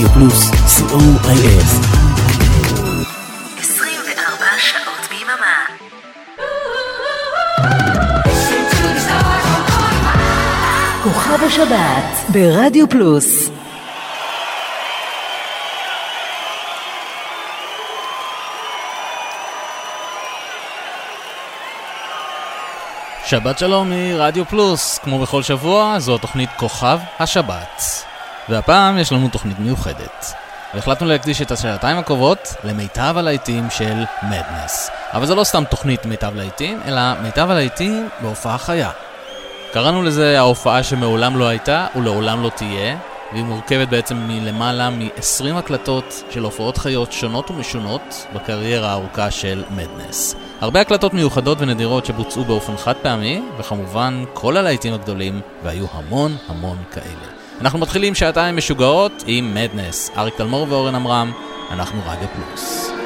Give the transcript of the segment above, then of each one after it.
רדיו פלוס, co.il. 24 שעות ביממה. כוכב השבת ברדיו פלוס שבת שלום מרדיו פלוס, כמו בכל שבוע, זו תוכנית כוכב השבת. והפעם יש לנו תוכנית מיוחדת. והחלטנו להקדיש את השעתיים הקרובות למיטב הלהיטים של מדנס. אבל זו לא סתם תוכנית מיטב להיטים, אלא מיטב הלהיטים בהופעה חיה. קראנו לזה ההופעה שמעולם לא הייתה ולעולם לא תהיה, והיא מורכבת בעצם מלמעלה מ-20 הקלטות של הופעות חיות שונות ומשונות בקריירה הארוכה של מדנס. הרבה הקלטות מיוחדות ונדירות שבוצעו באופן חד פעמי, וכמובן כל הלהיטים הגדולים, והיו המון המון כאלה. אנחנו מתחילים שעתיים משוגעות עם מדנס. אריק תלמור ואורן עמרם, אנחנו רדיו פלוס.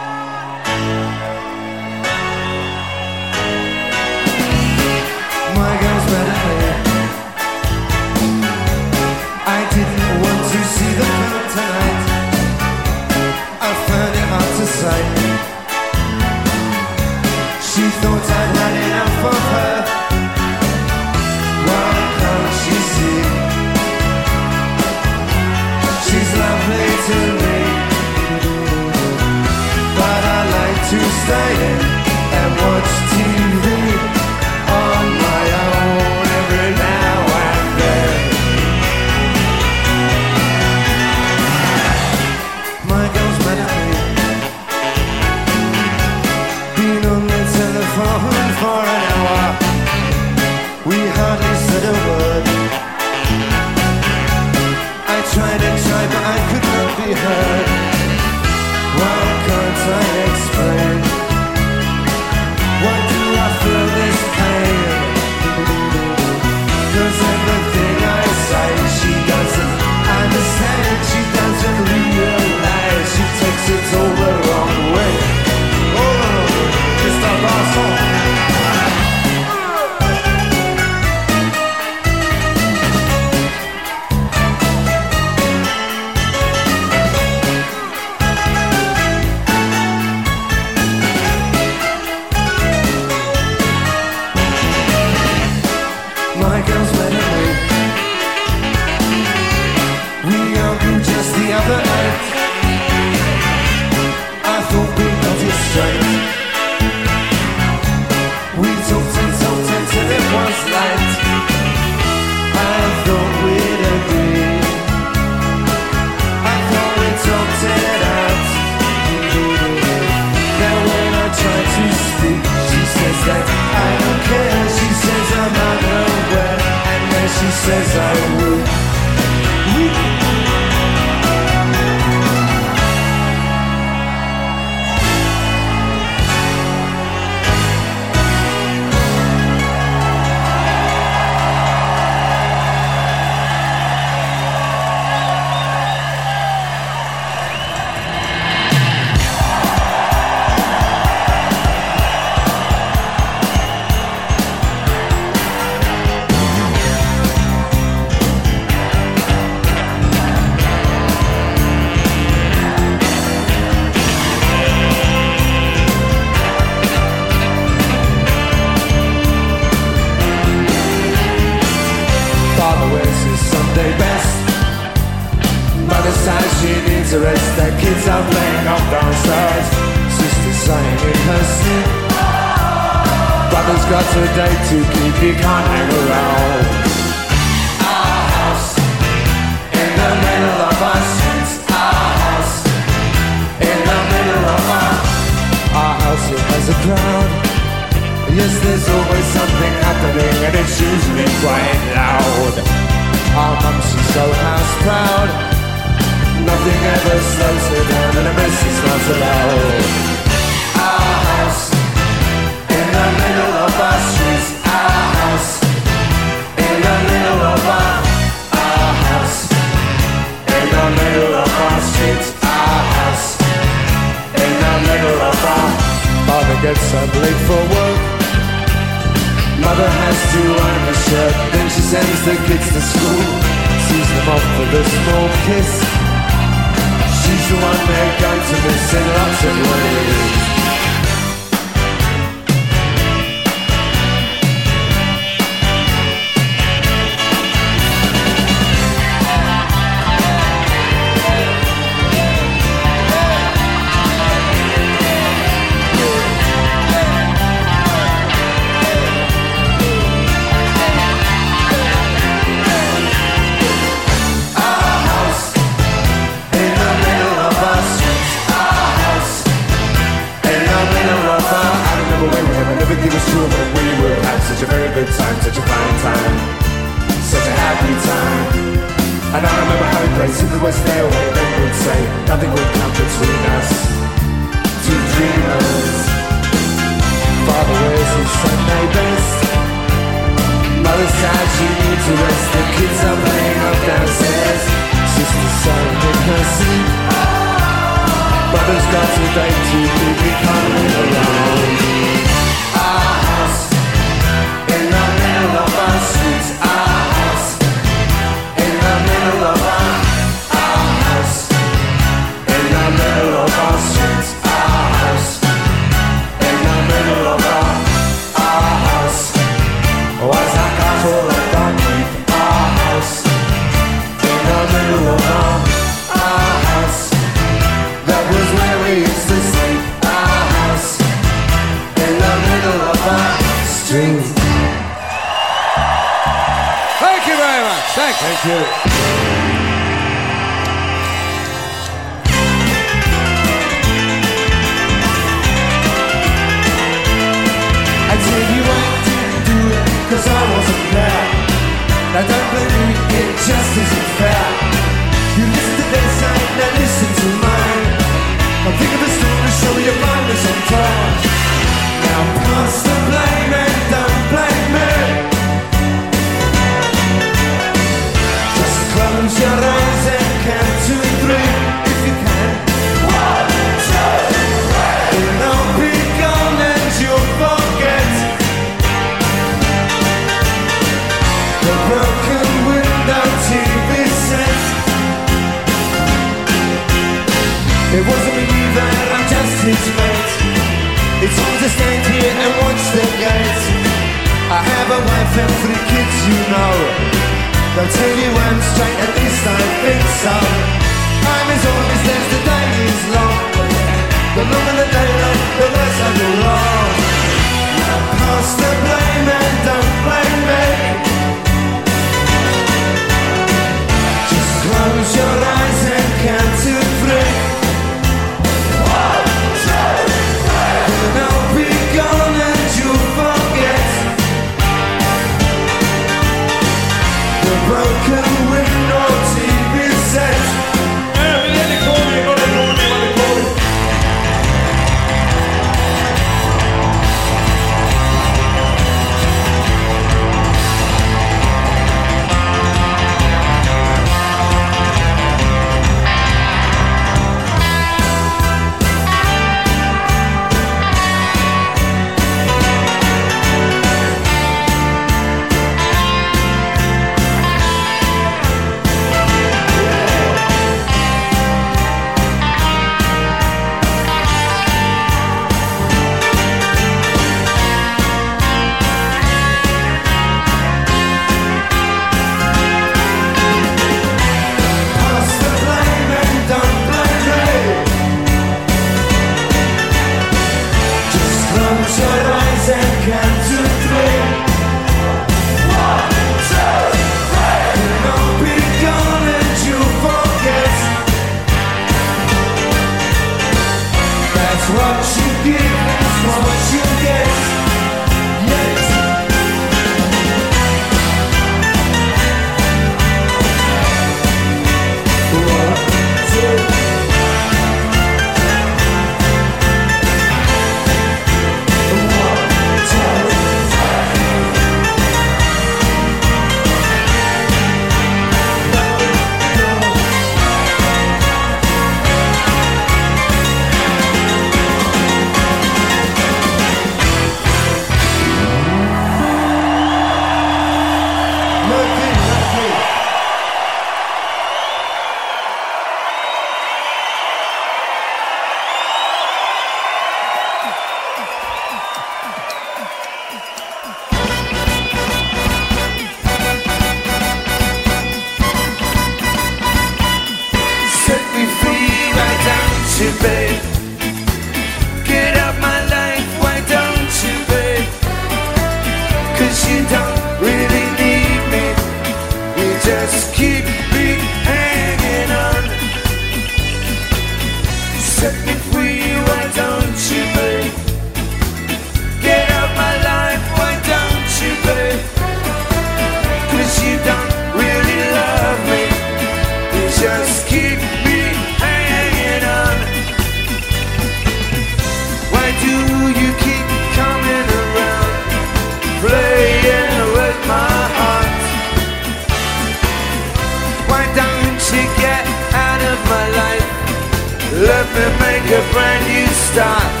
Let me make a brand new start.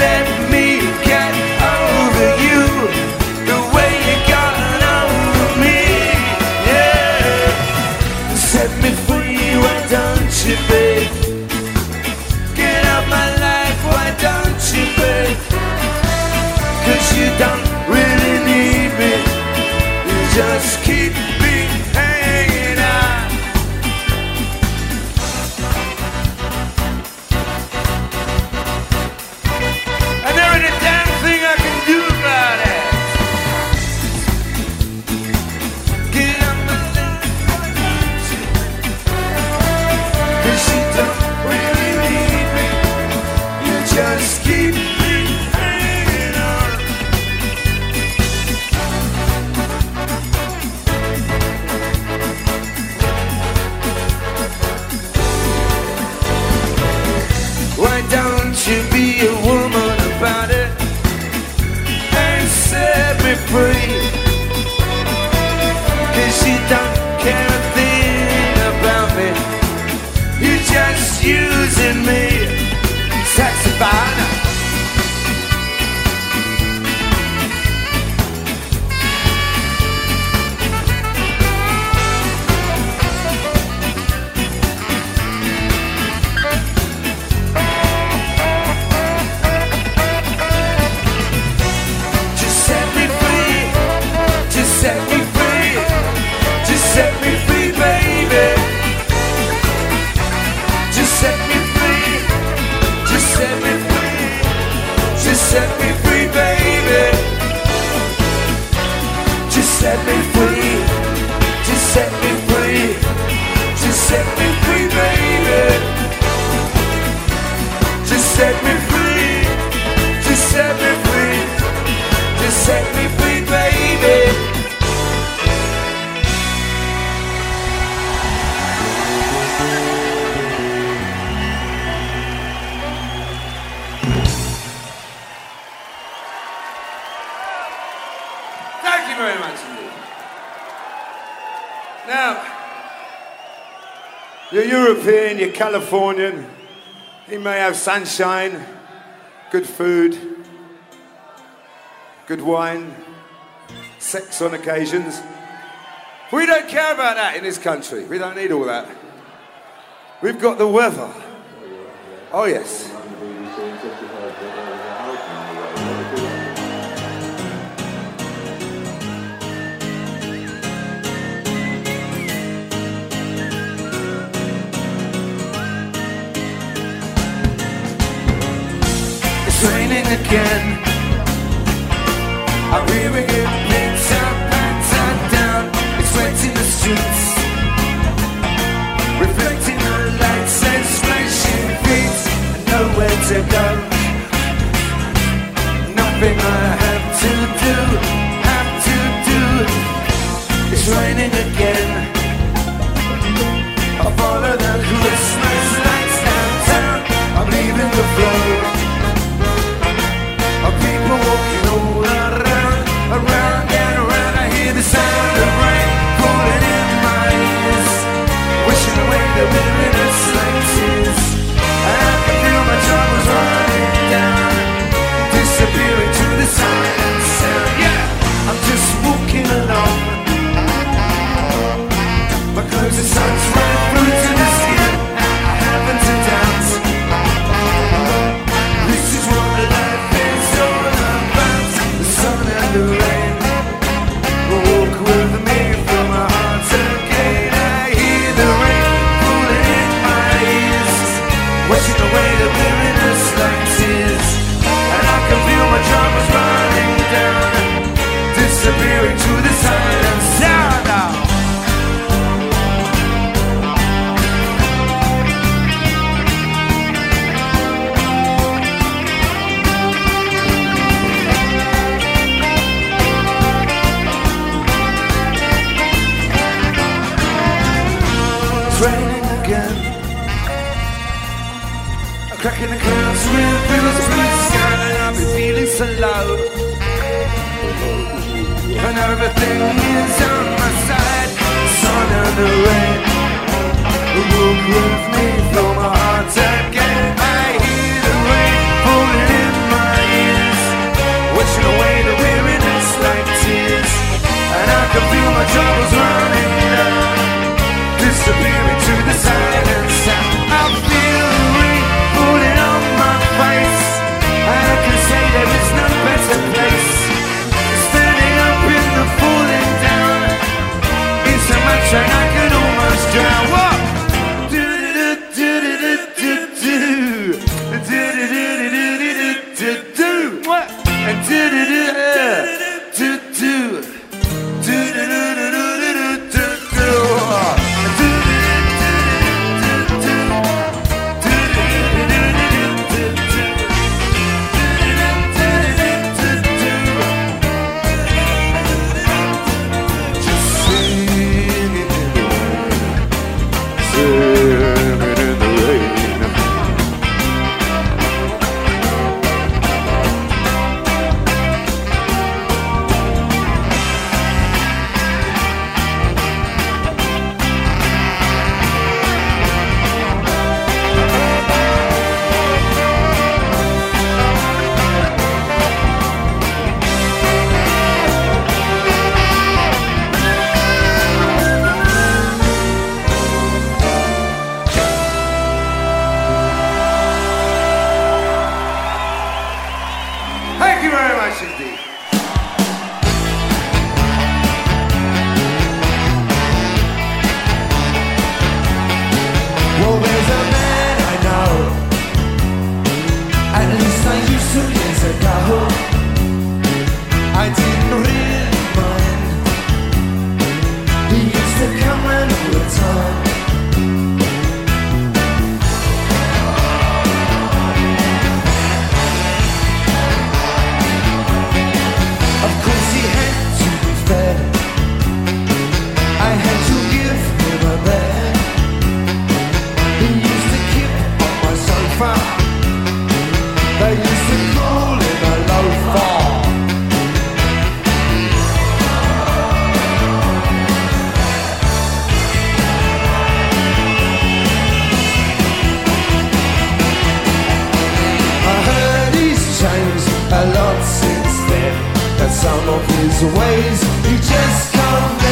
Let Californian. He may have sunshine, good food, good wine, sex on occasions. We don't care about that in this country. We don't need all that. We've got the weather. Some of his ways you just can't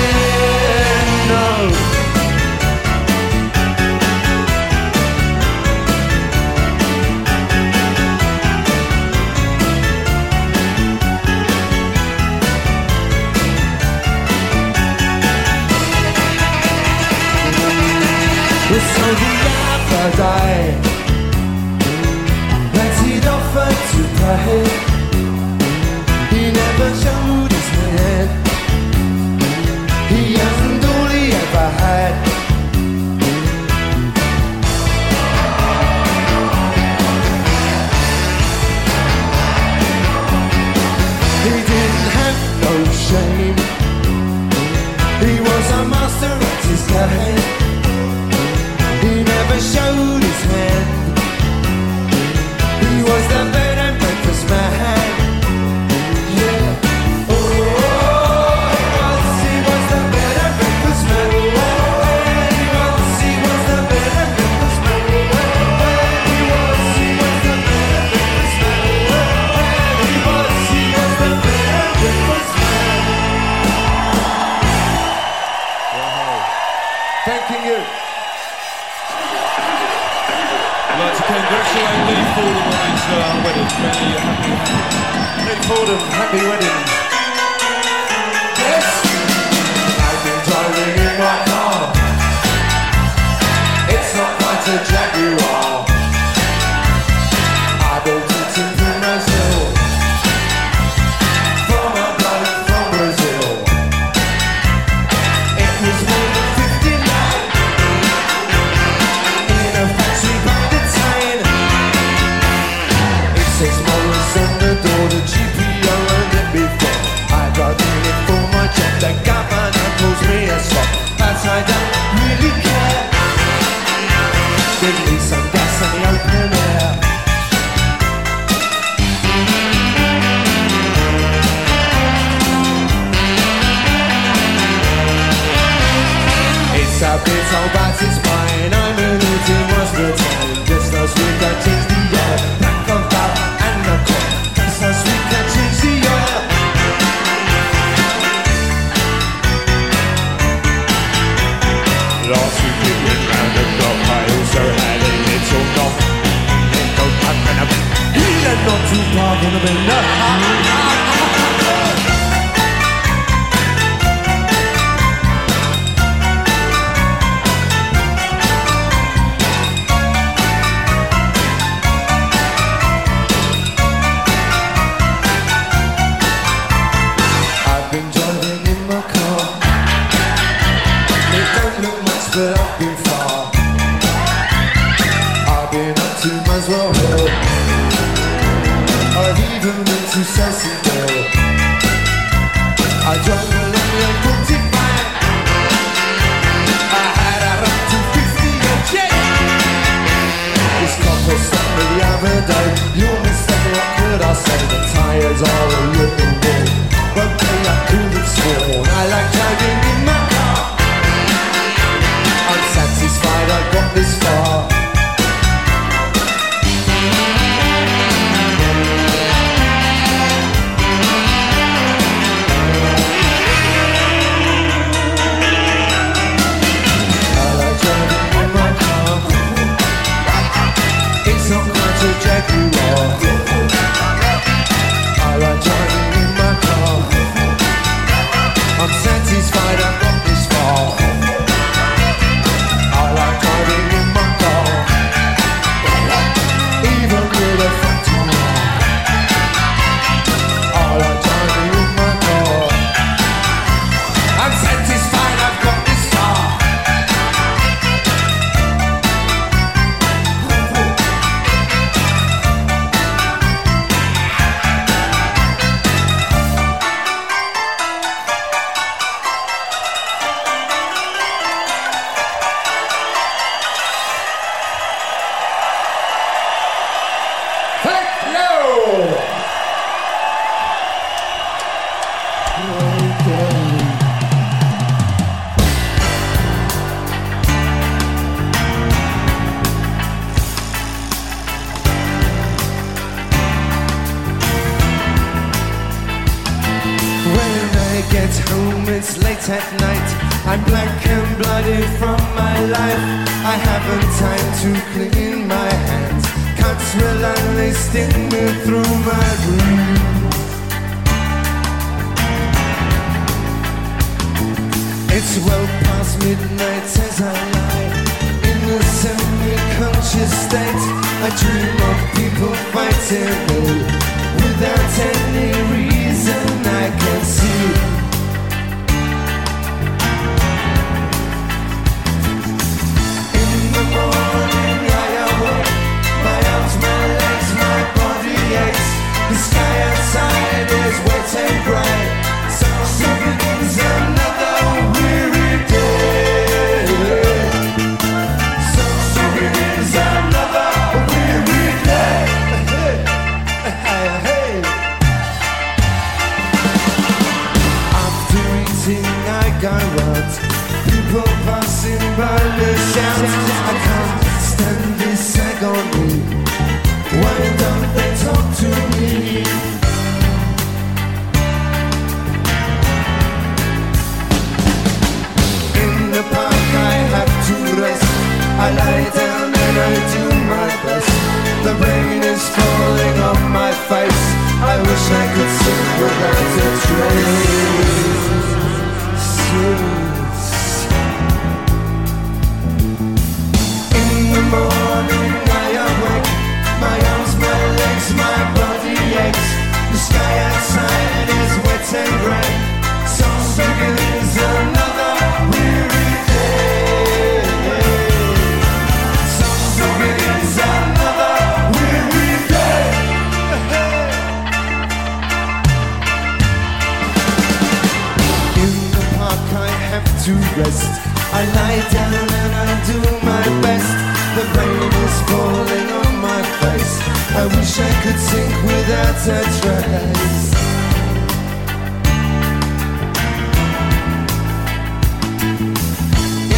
to rest. I lie down and I do my best. The rain is falling on my face. I wish I could sink without a trace.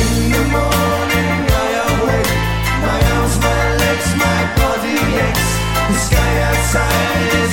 In the morning I awake. My arms, my legs, my body aches. The sky outside.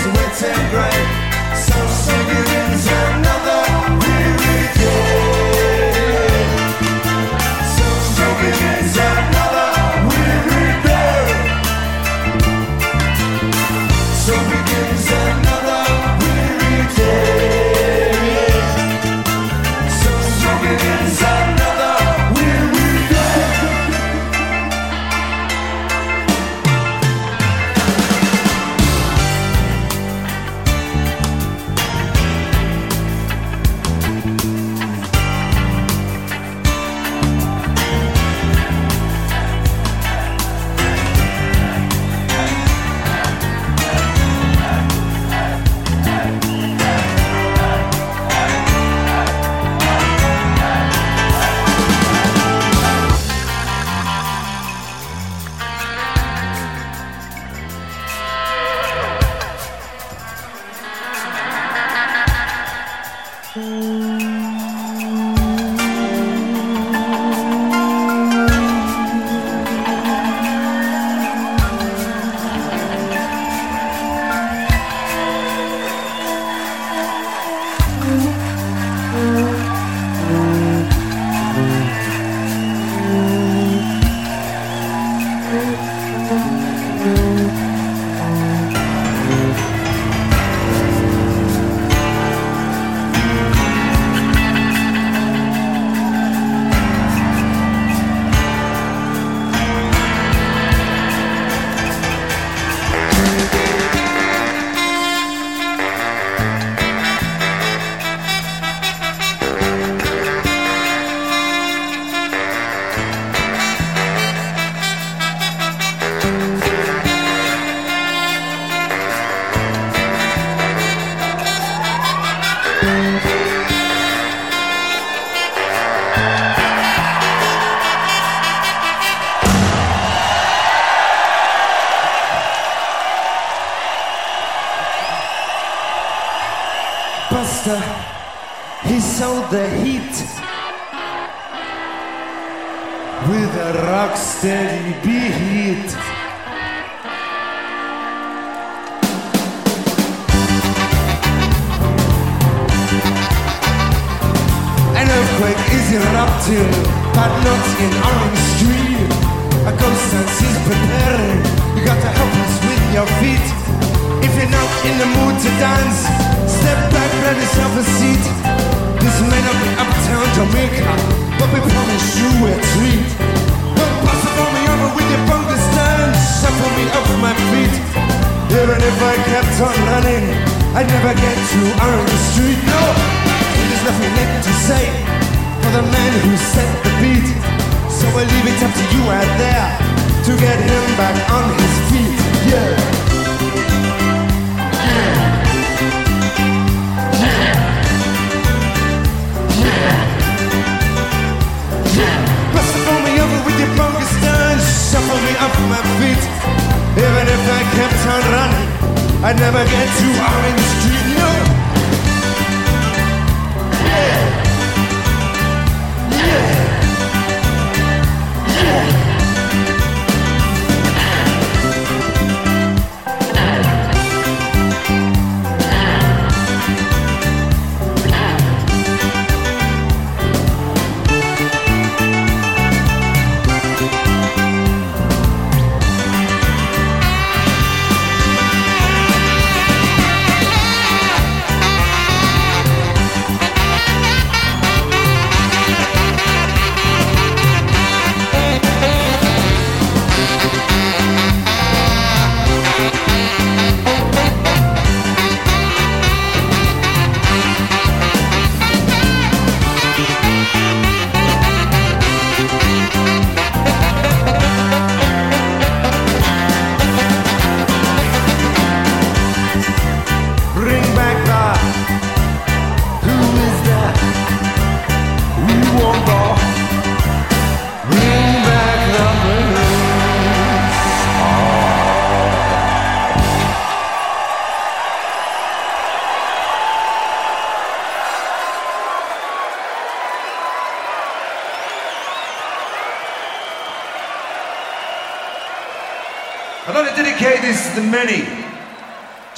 I'd never get to Orange Street.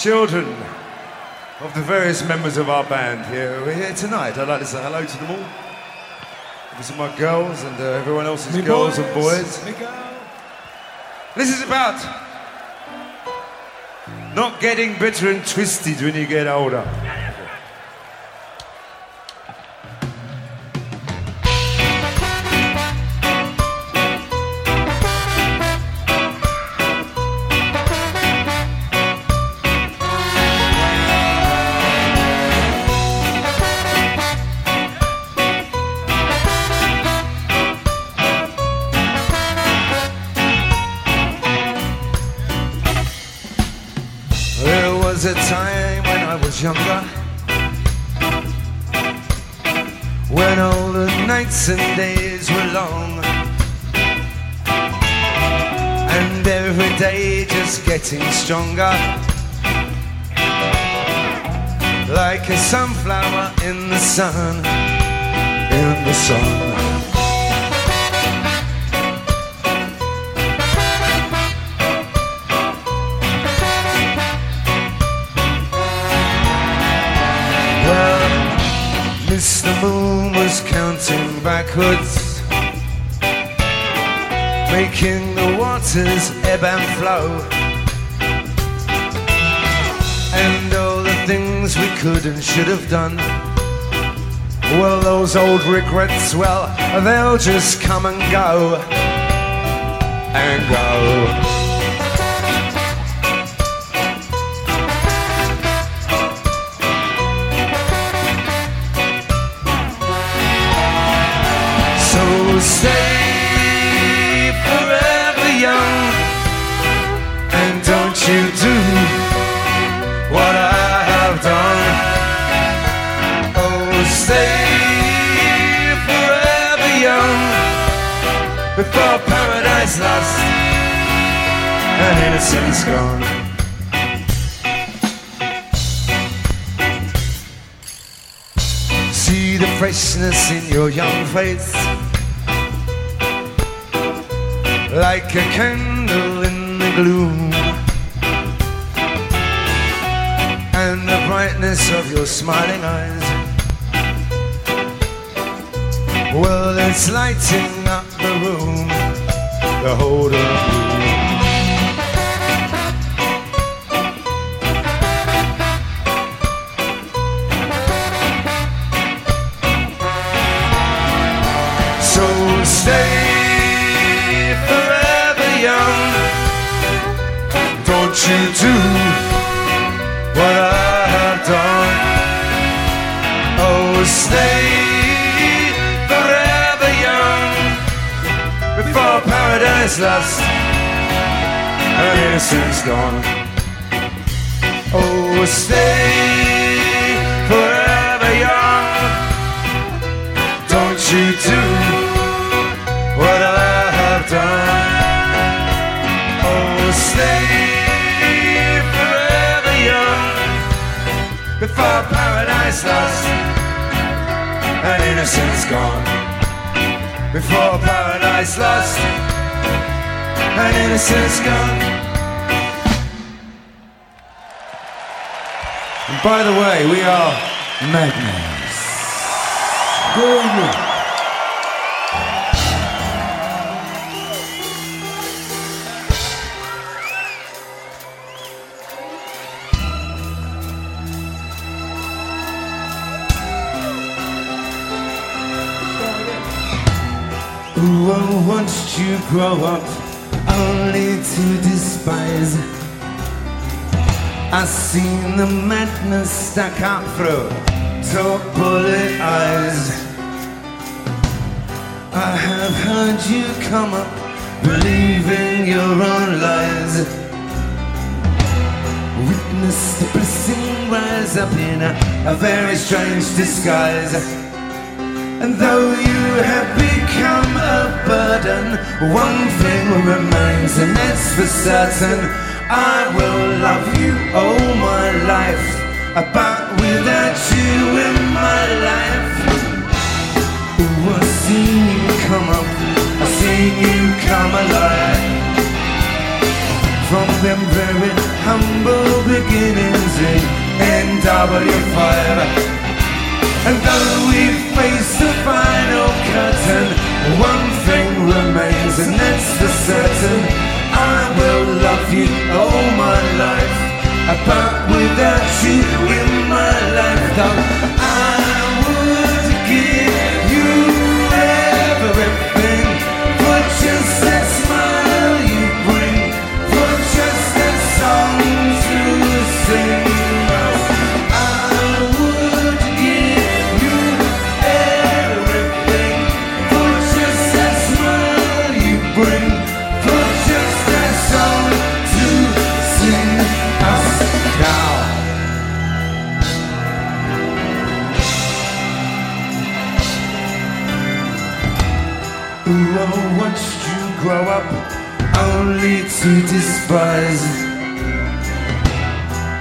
Children of the various members of our band here We're here tonight. I'd like to say hello to them all. These are my girls and uh, everyone else's girls and boys. This is about not getting bitter and twisted when you get older. Stronger Like a sunflower in the sun In the sun Mr. Moon was counting backwards, making the waters ebb and flow. Things we could and should have done. Well, those old regrets, well, they'll just come and go. And go. So stay forever young And don't you do Before paradise lost And innocence gone See the freshness in your young face. Like a candle in the gloom. And the brightness of your smiling eyes. Well, it's lighting up the room, the whole room. So stay forever young. Don't you do what I have done. Oh, stay paradise lost and innocence gone. Oh, stay forever young. Don't you do what I have done. Oh, stay forever young before paradise lost and innocence gone. Before paradise lost and innocence gone. And by the way, we are. Go on. I watched you grow up seen the madness stuck out through dark bullet eyes. I have heard you come up believing your own lies. Witness the blessing rise up in a, a very strange disguise. And though you have become a burden, one thing remains, and that's for certain. I will love you all my life, but without you in my life. Ooh, I've seen you come up, I've seen you come alive. From them very humble beginnings in NW5. And though we face the final curtain, one thing remains, and that's for certain. I will love you all my life, but without you in my life, I would give you everything. For just that smile you bring, for just that song to sing. I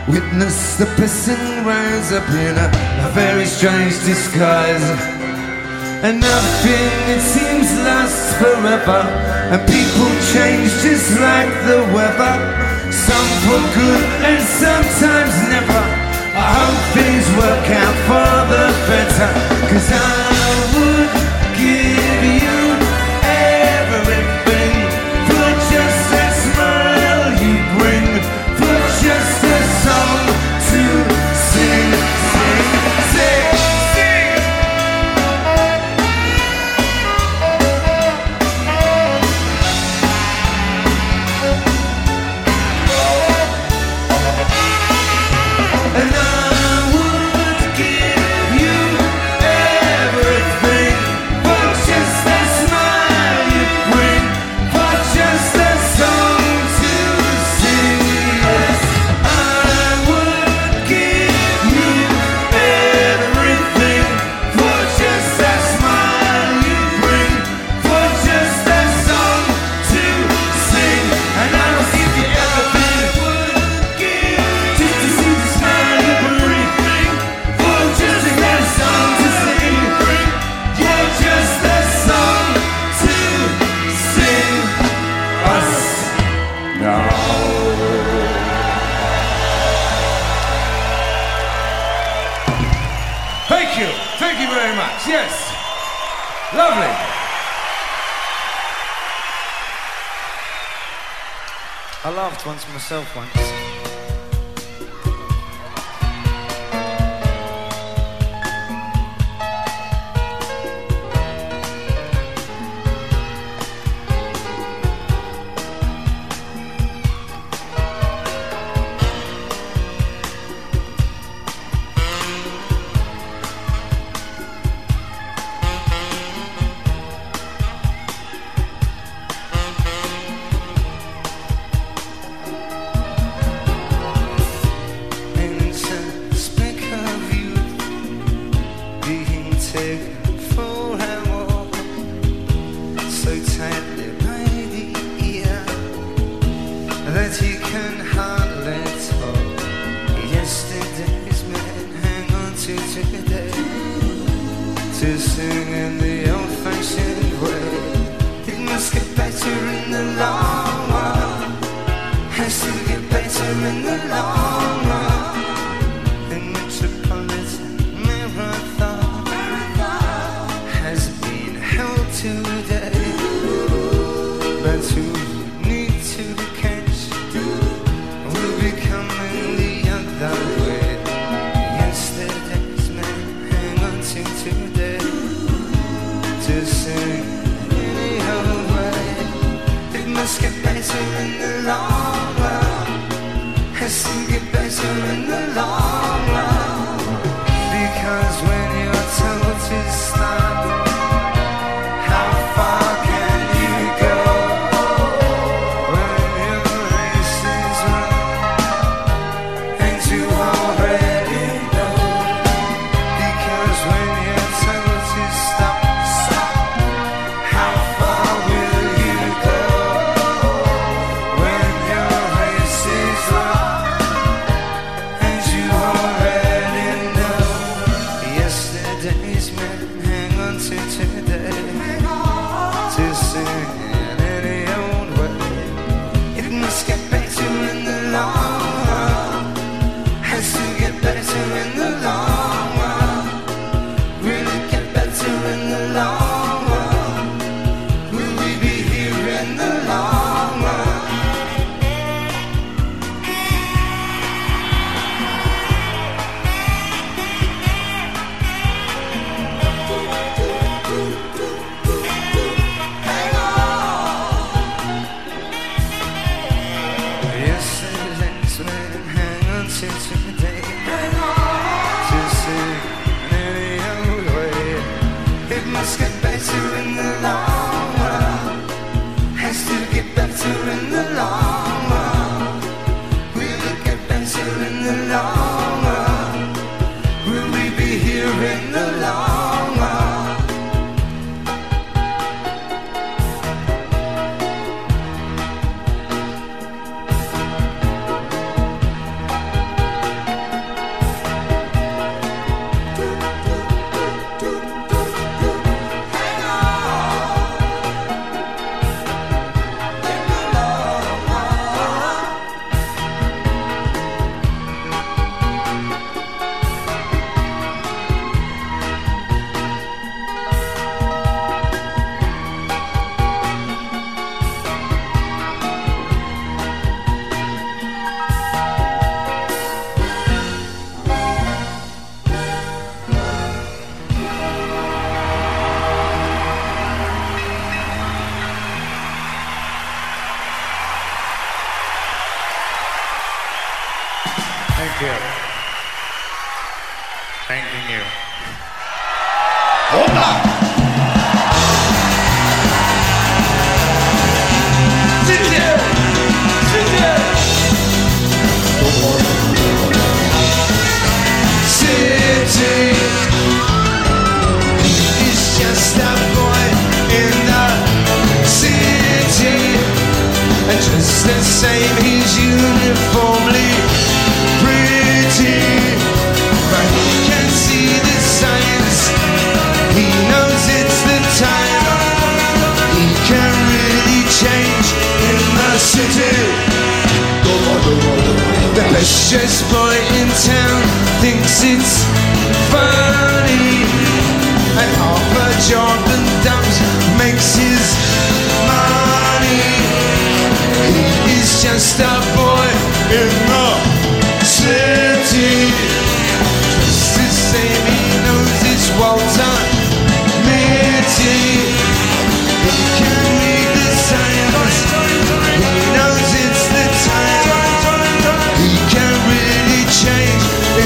Witness the person rise up in a, a very strange disguise. And nothing, it seems, lasts forever. And people change just like the weather. Some for good and sometimes never. I hope things work out for the better. Cause I myself once.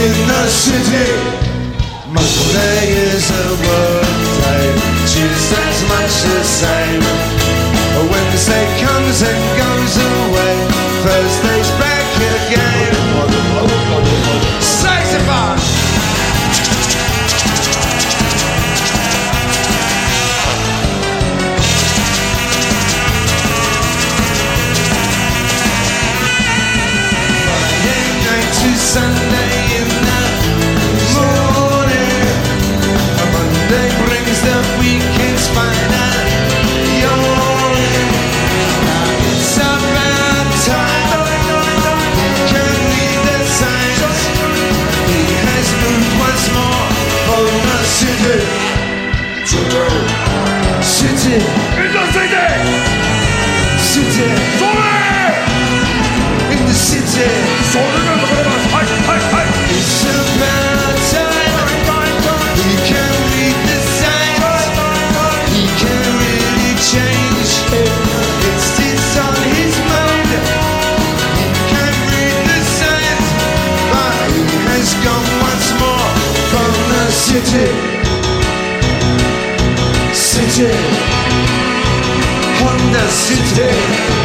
In the city. Monday is a work day. Tuesday's much the same. Wednesday comes and goes away. Thursday's City. City. In the city. It's about time. He can read the signs. He can really change. It's it's on his mind. He can read the signs, but he has gone once more from the city. City. Honda City.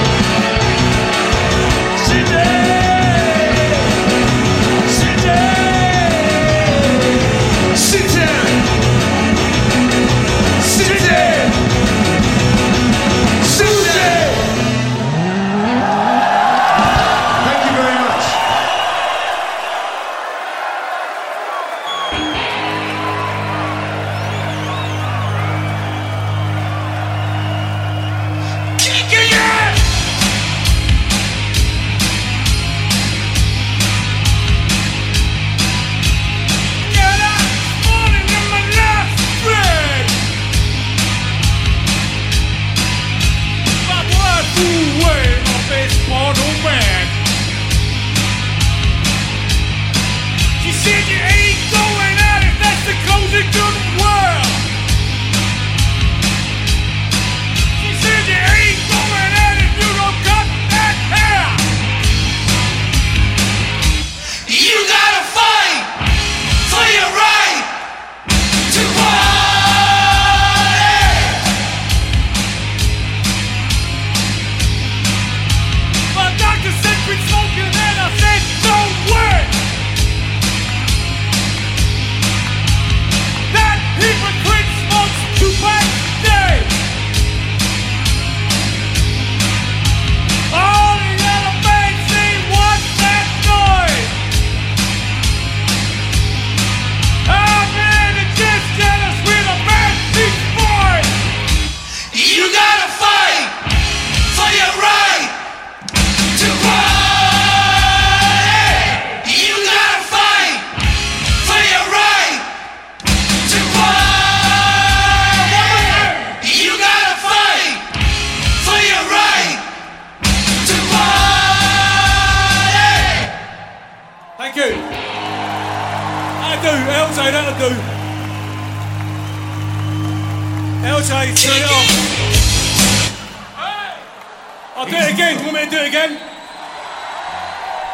Do it again?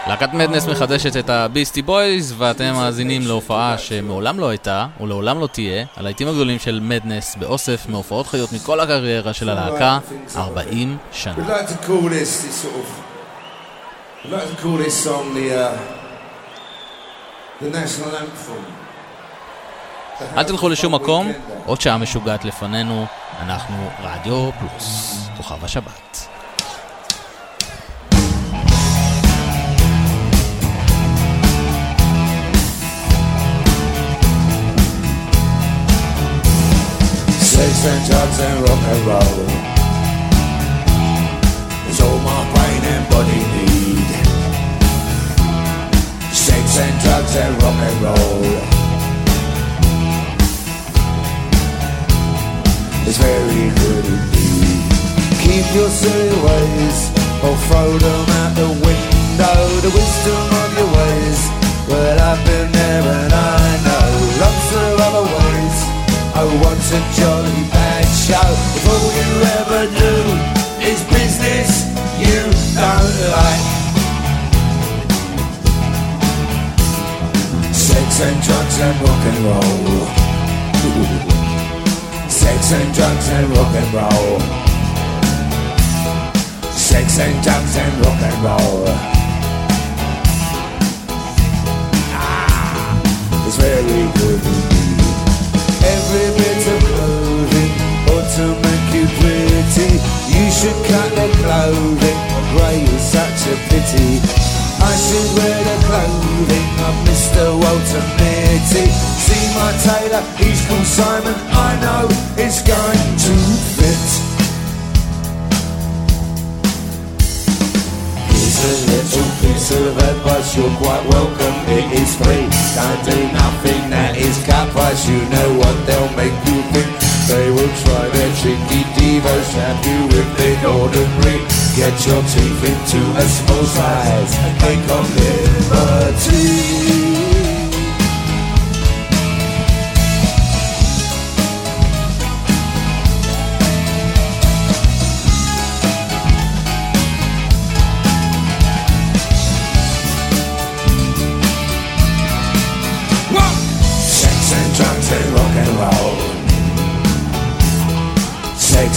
להקת מדנס מחדשת את הביסטי בויז, ואתם מאזינים להופעה שמעולם לא הייתה, ולעולם לא תהיה, הלהיטים הגדולים של מדנס באוסף מהופעות חיות מכל הקריירה של הלהקה, 40 We'd שנה. like to call this, this sort of. We'd like to call this song the the national anthem. אל תלכו לשום מקום, עוד שעה משוגעת לפנינו, אנחנו רדיו פלוס, כוכב השבת. Sex and drugs and rock and roll It's all my brain and body need. Sex and drugs and rock and roll. It's very good indeed. Keep your silly ways or throw them out the window. The wisdom of your ways. I've been there and I Oh, what's a jolly bad show? If all you ever do is business you don't like. Sex and drugs and rock and roll. Sex and drugs and rock and roll. Sex and drugs and rock and roll. Ah, it's very good. Every bit of clothing ought to make you pretty. You should cut the clothing. Grey is such a pity. I should wear the clothing of Mr. Walter Mitty. See my tailor, he's called Simon. I know it's going to fit. A little piece of advice, you're quite welcome, it is free. Don't do nothing that is cut price, you know what they'll make you think. They will try their tricky devos, trap you with the ordinary. Get your teeth into a small size make of liberty.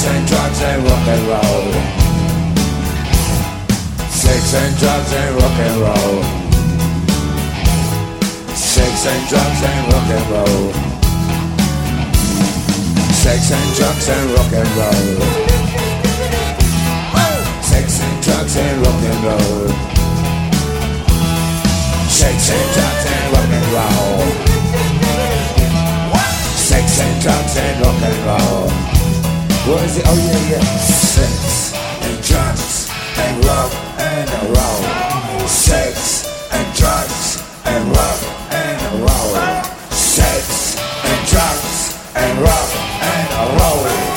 Sex and drugs and rock and roll. Sex and drugs and rock and roll. Sex and drugs and rock and roll. Sex and drugs and rock and roll. Sex and drugs and rock and roll. Sex and drugs and rock and roll. Sex and drugs and rock and roll. What is it? Oh yeah, yeah. Sex and drugs and rock and roll. Sex and drugs and rock and roll. Sex and drugs and rock and roll.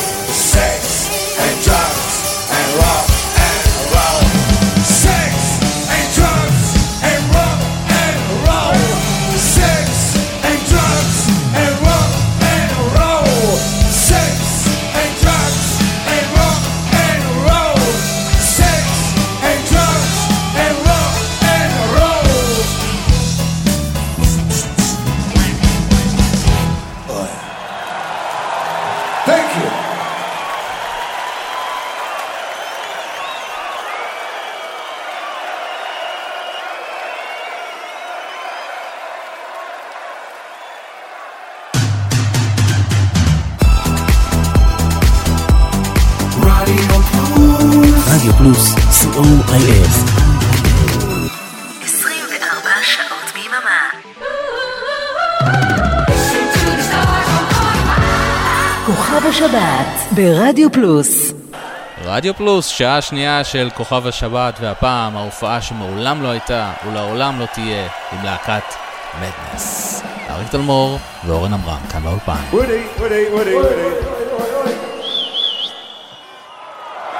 ברדיו פלוס רדיו פלוס, שעה שנייה של כוכב השבת, והפעם ההופעה שמעולם לא הייתה ולעולם לא תהיה עם להקת מדנס. אריק תלמור ואורן עמרם כאן באולפן. Woody, Woody, Woody, Woody.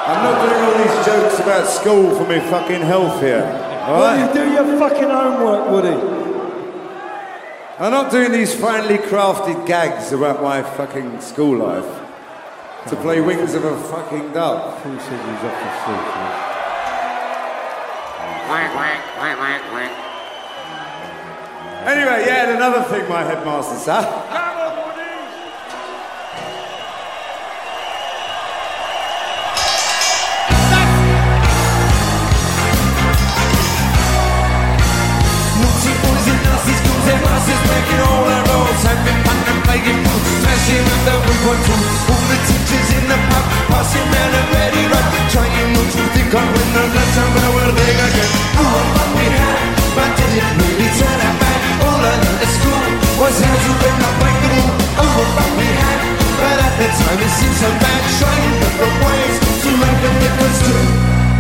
I'm not doing all these jokes about school for my fucking health here. All Woody, right? do your fucking homework, Woody. I'm not doing these finely crafted gags about my fucking school life. To play wings of a fucking dove. The street? Anyway, yeah, and another thing my headmaster their masters breaking all their rules. Having fun and playing pool, smashing with the one one two. All the teachers in the pub, passing round a ready run. Trying not to think of when the last time I will big again. Oh, what we had, but did it really turn out bad? All I learned at school was how to break up break the rule. Oh, what we had, but at the time it seemed so bad. Trying different ways to make a difference too.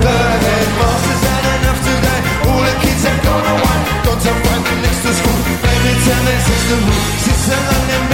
The headmasters had enough today. All the kids have gone away, gone to find them next to school. Every time their sister who sits alone and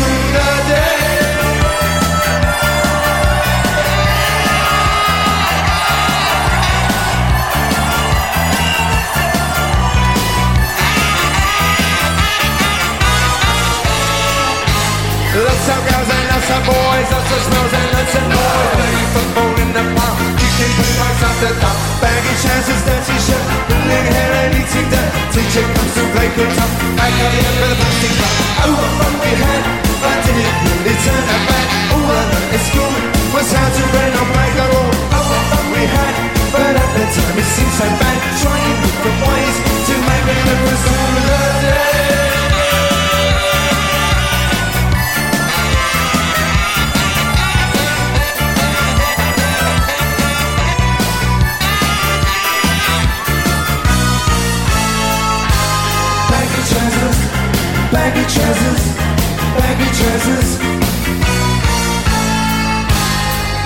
the palm Kicking with marks off the top Bagging chances that she should Pulling hair and eating dirt Teacher comes to break her top Back of the end with a boxing club Over from behind I didn't really turn back All the school Was how to run a bike I rolled over from behind But at the time it seemed so bad Trying different ways To make me look baggy trousers, baggy trousers,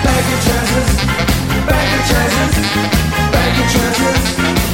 baggy trousers, baggy trousers, baggy trousers,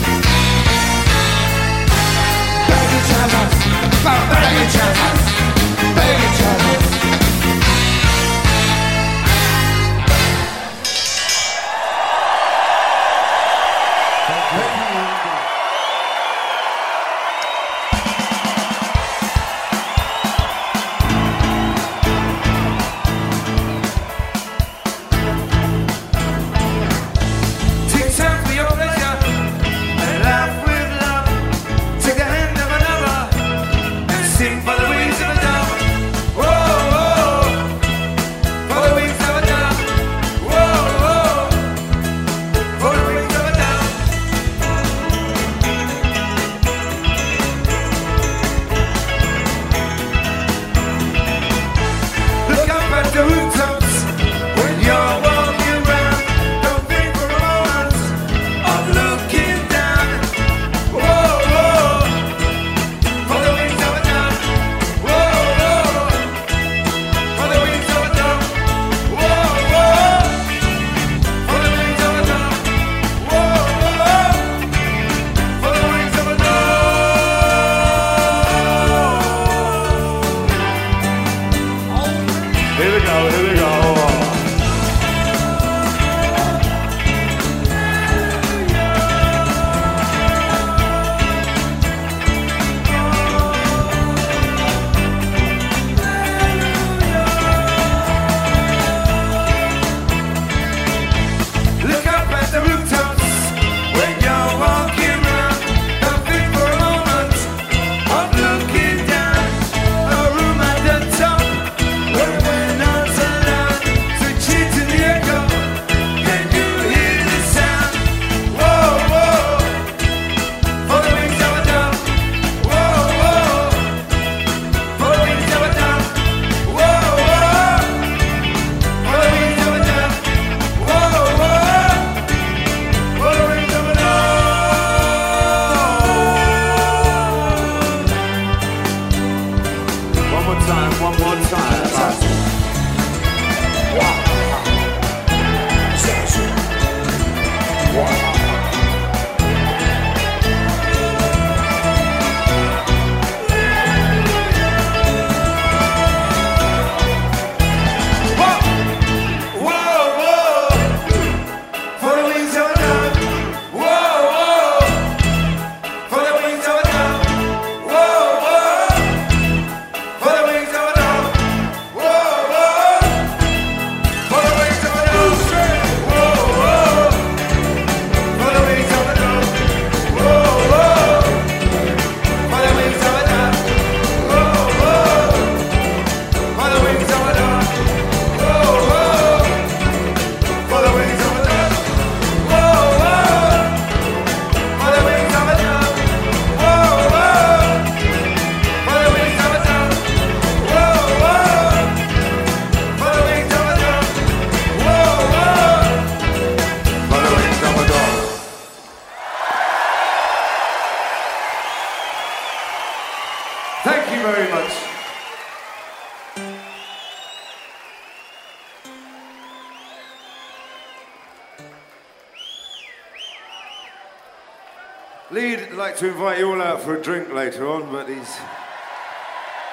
Lee'd like to invite you all out for a drink later on, but he's.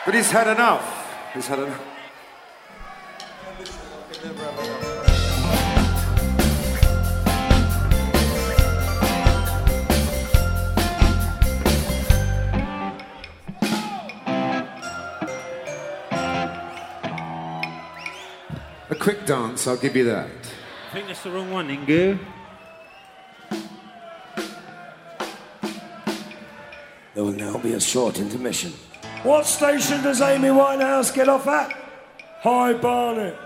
But he's had enough. He's had enough. A quick dance, I'll give you that. I think that's the wrong one, Ingu. Will now be a short intermission. What station does Amy Winehouse get off at? High Barnet.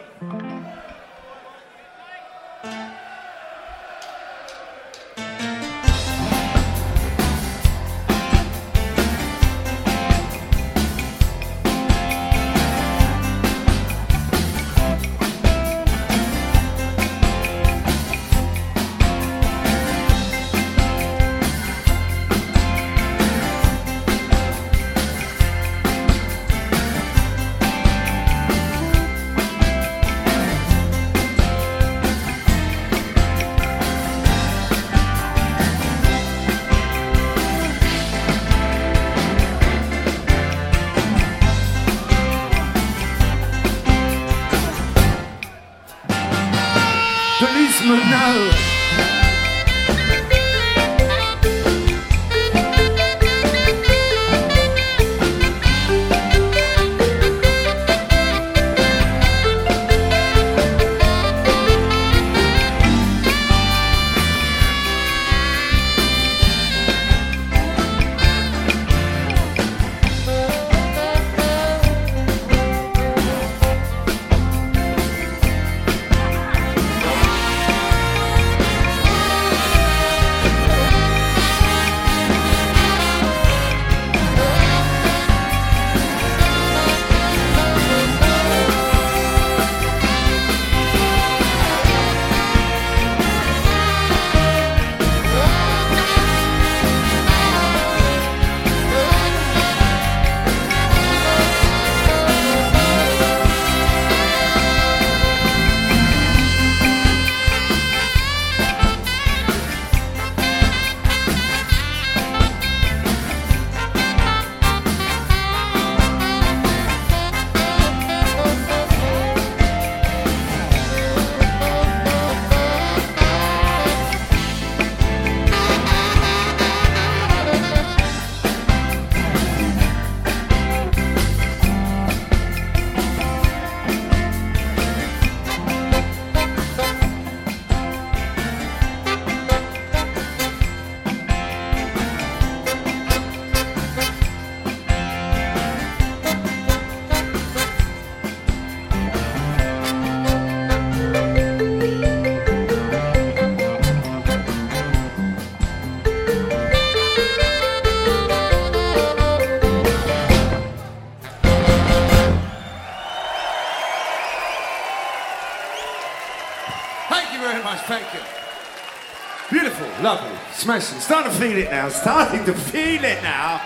Smashing. Starting to feel it now, starting to feel it now.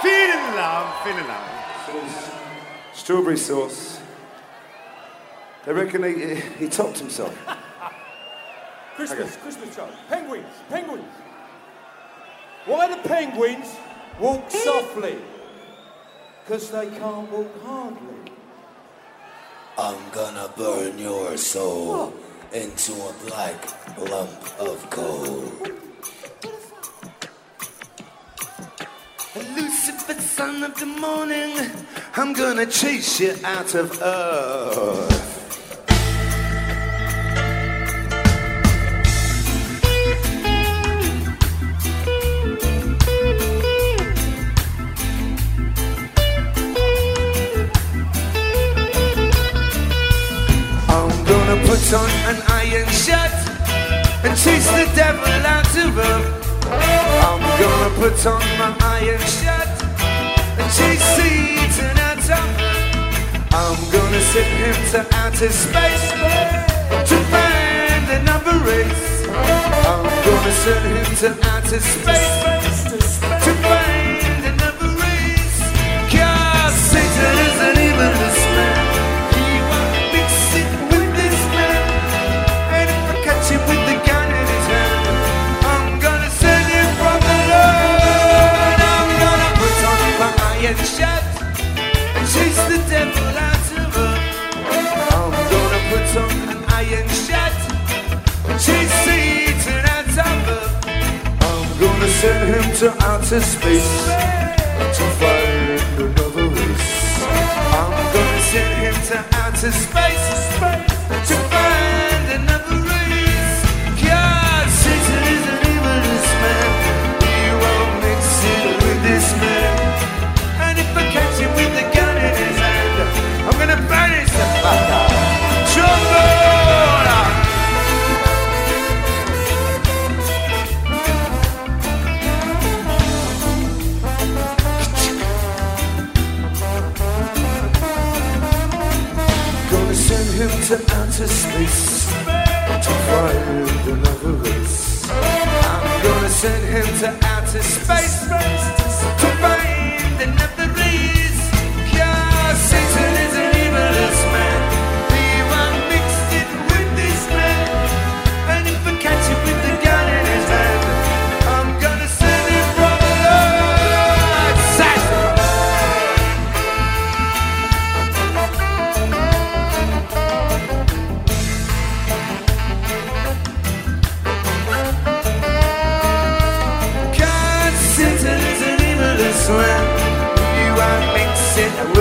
Feeling love, feeling love. Strawberry sauce. They reckon he, he topped himself. Christmas, Christmas child. Penguins, penguins. Why do penguins walk softly? Because they can't walk hardly. I'm gonna burn your soul into a black lump of coal. Lucifer, son of the morning, I'm gonna chase you out of earth. Put on an iron shirt and chase the devil out of earth. I'm gonna put on my iron shirt and chase Satan out of earth. I'm gonna send him to outer space to find another race. I'm gonna send him to outer space to find Send him to outer space to find another race. I'm gonna send him to outer space. To outer space to find another race. I'm gonna send him to outer space.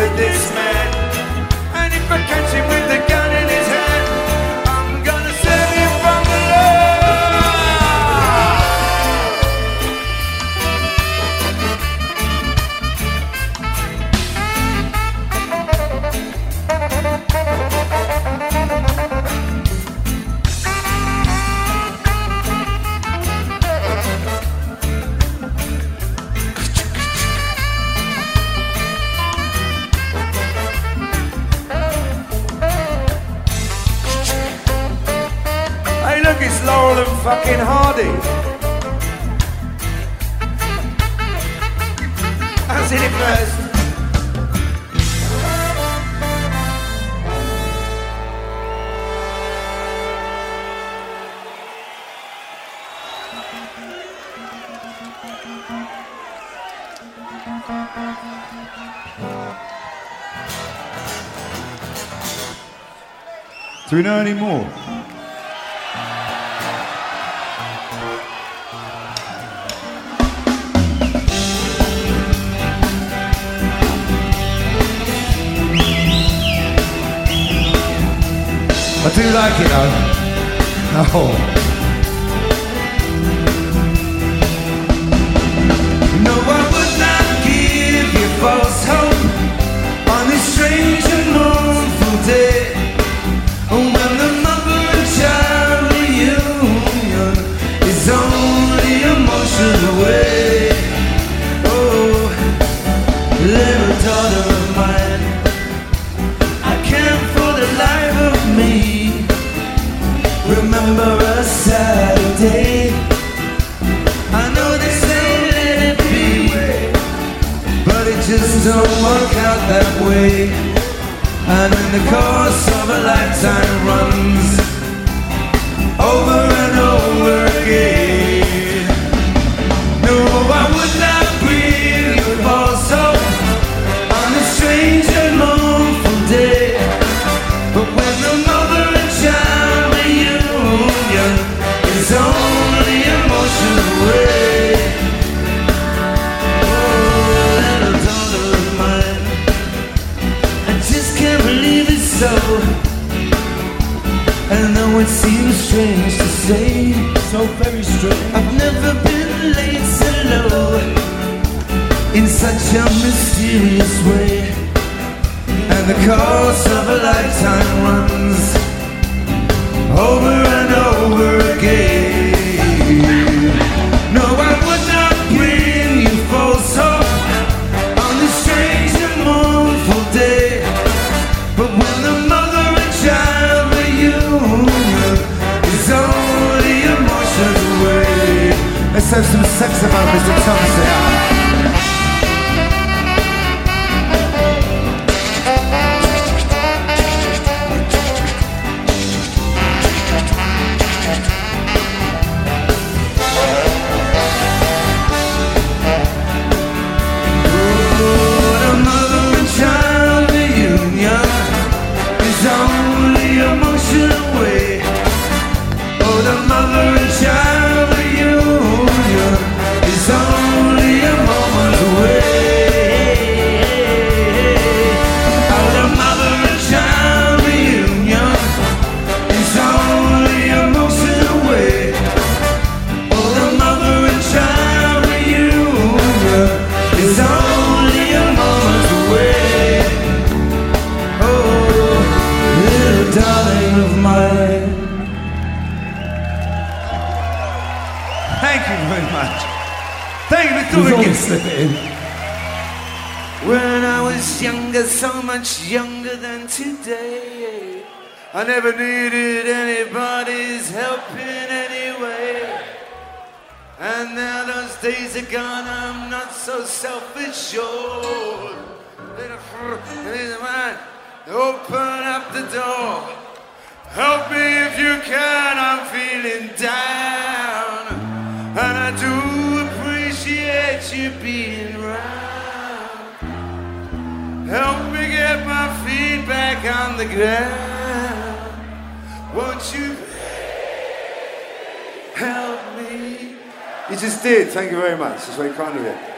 with this man. And if I catch him with the gun. Do we know any more? I do like it though. Oh. don't work out that way. And in the course of a lifetime runs Over it seems strange to say. So very strange. I've never been late so low in such a mysterious way. And the course of a lifetime runs over and over again. some sex about Mr. Thompson. So self-assured. Open up the door. Help me if you can, I'm feeling down. And I do appreciate you being around. Help me get my feet back on the ground. Won't you help me? You just did. Thank you very much. That's very kind of you.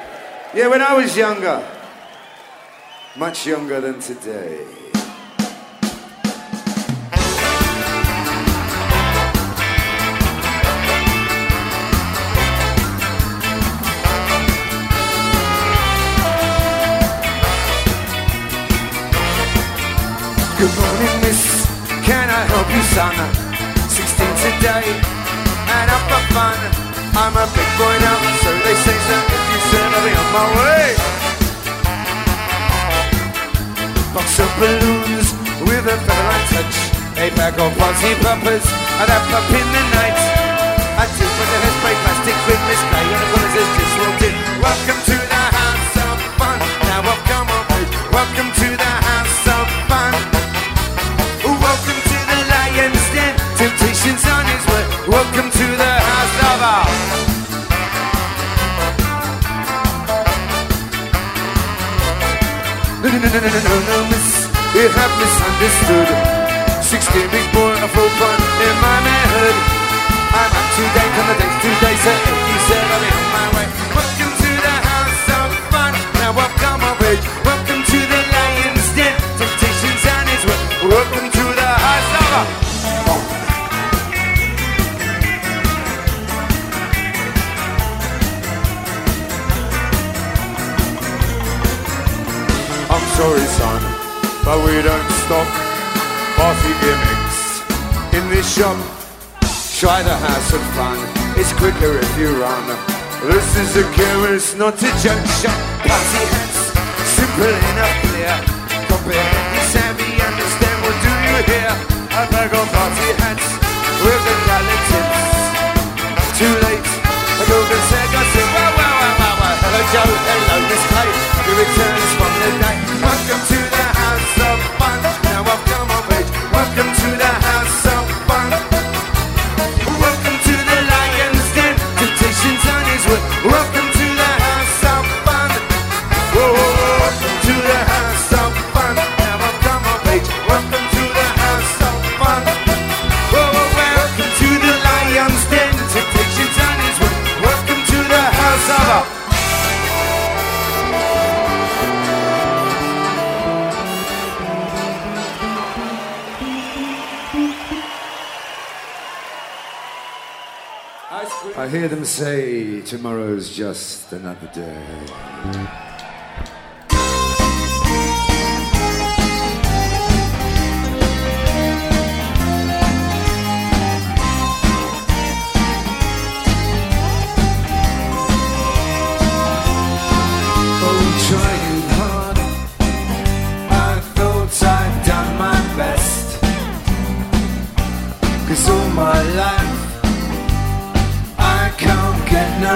Yeah, when I was younger, much younger than today. Good morning, miss. Can I help you, son? 16 today, and up for fun. I'm a big boy now, say so. If you said I'll be on my way. Box of balloons with a featherlight touch. A bag of fuzzy poppers, and a pop in the night. I do with the hairspray plastic with Miss Clay, and the corners is just walked in. Welcome to the house of fun. Now welcome on board. Welcome to the house No, no, no, no, no, miss. You have misunderstood. Sixteen big boy, full fun in my manhood. I'm up to date on the dates today, so if you said I'll be on my way. But we don't stock party gimmicks in this shop. Try the house of fun. It's quicker if you run. This is a chemist, not a junk shop. Party hats, simple enough, clear. Comprehend, savvy, understand what do you hear? A bag of party hats with the tips. Too late, a golden said, I said, wow, wow, wow, wow. Hello, Joe, hello, Miss Kay. Your returns from the day. Welcome to tomorrow's just another day.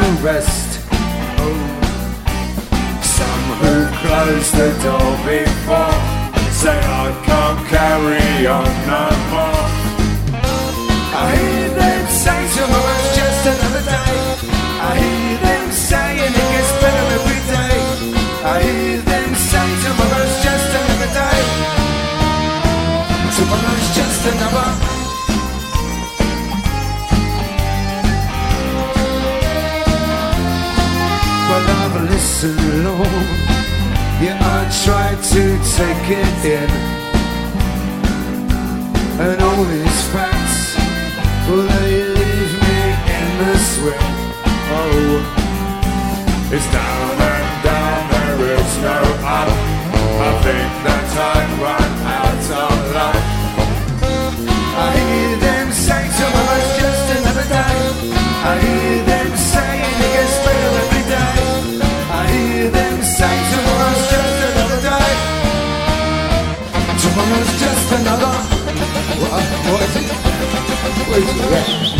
No rest. Oh, some who closed the door before say I can't carry on no Tried to take it in. And all these facts, well, they leave me in the swim. Oh, it's down and down, there is no up. I think that I've run out of luck. I hear them say tomorrow's just another day. I hear woman's just another. What? what is it? What is that?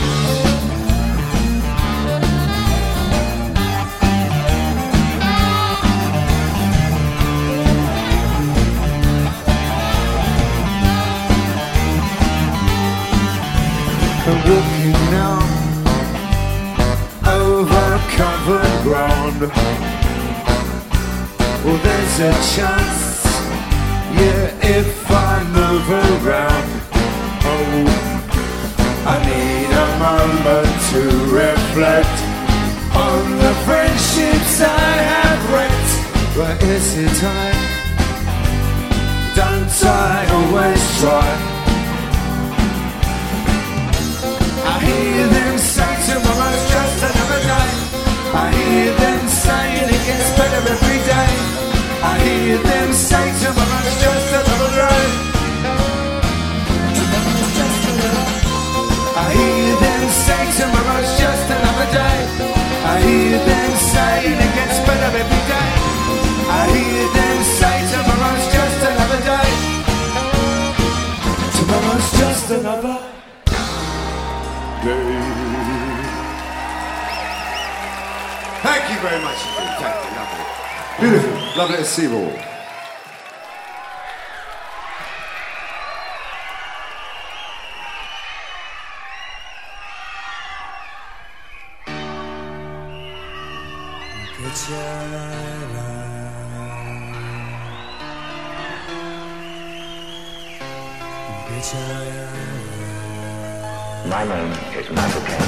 Walking now over covered ground. Well, there's a chance, yeah, if move around. Oh, I need a moment to reflect on the friendships I have wrecked. But is it time? Don't I always try? I hear them say tomorrow's just another day. I hear them saying it gets better every day. I hear them say tomorrow's just another day. I hear them say tomorrow's just another day. I hear them saying it gets better every day. I hear them say tomorrow's just another day. Tomorrow's just another day. Thank you very much. Thank you. Beautiful. Lovely to see you all. My name is Michael Caine.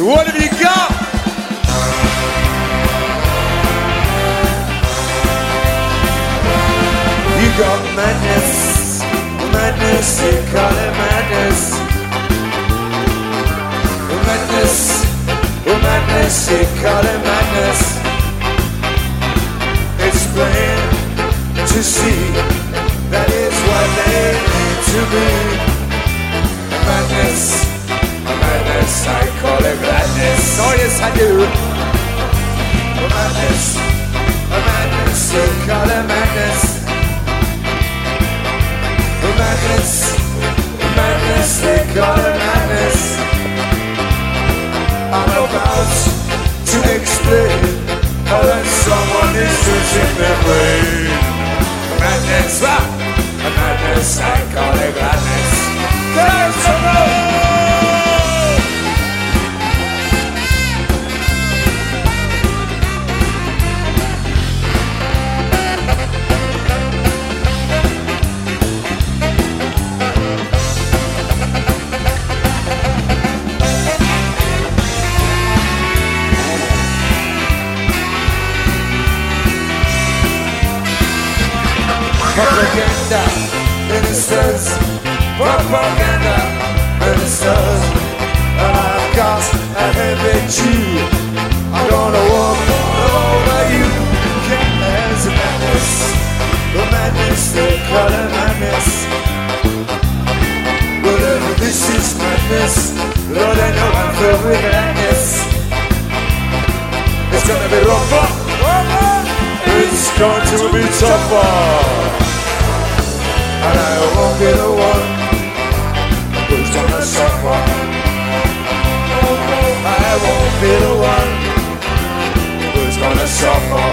Yes. What I be. And I won't be the one who's gonna suffer. I won't be the one who's gonna suffer.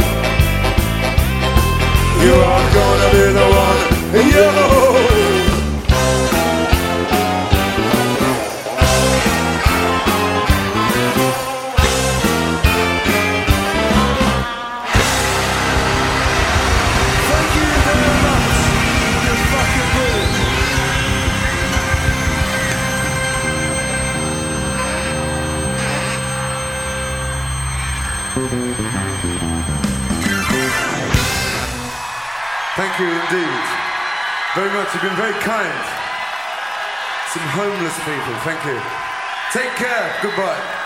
You are gonna be the one, you. Thank you indeed. Very much. You've been very kind. Some homeless people. Thank you. Take care. Goodbye.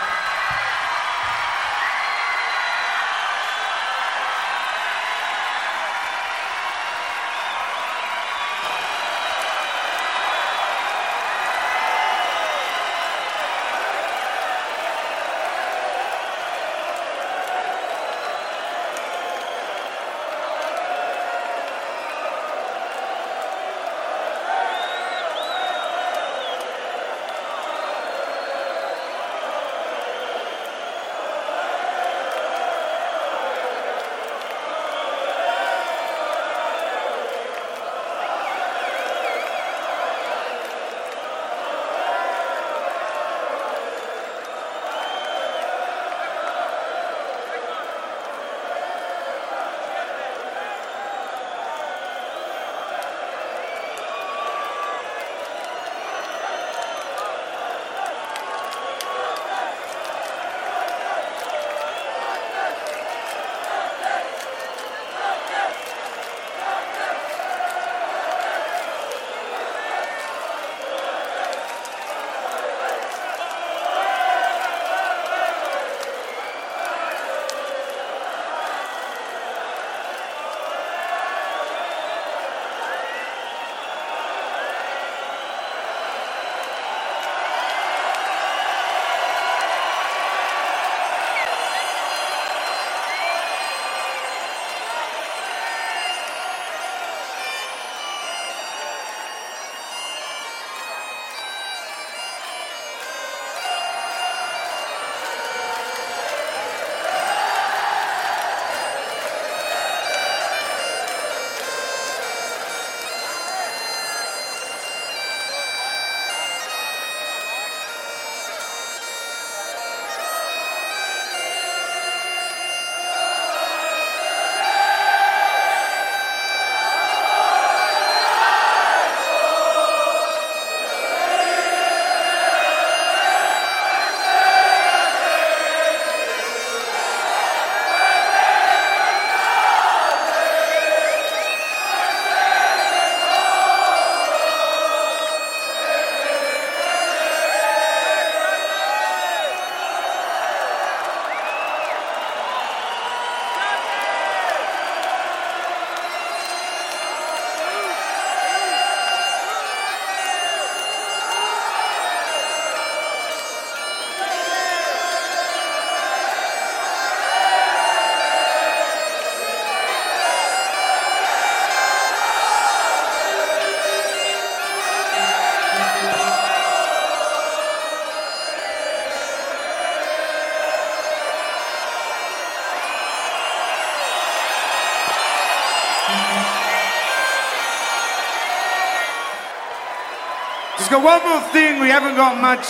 Got one more thing. We haven't got much.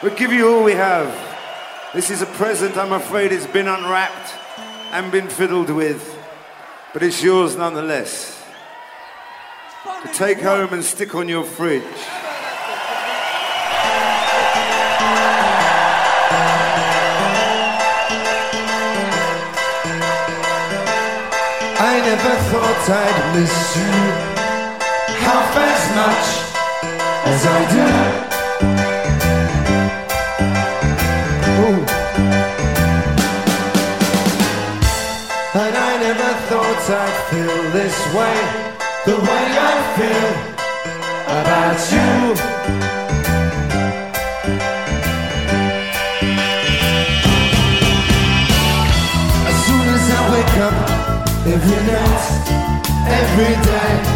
We'll give you all we have. This is a present. I'm afraid it's been unwrapped and been fiddled with, but it's yours nonetheless. To take home and stick on your fridge. I never thought I'd miss you. half as much as I do. And I never thought I'd feel this way, the way I feel about you. As soon as I wake up, every night, every day,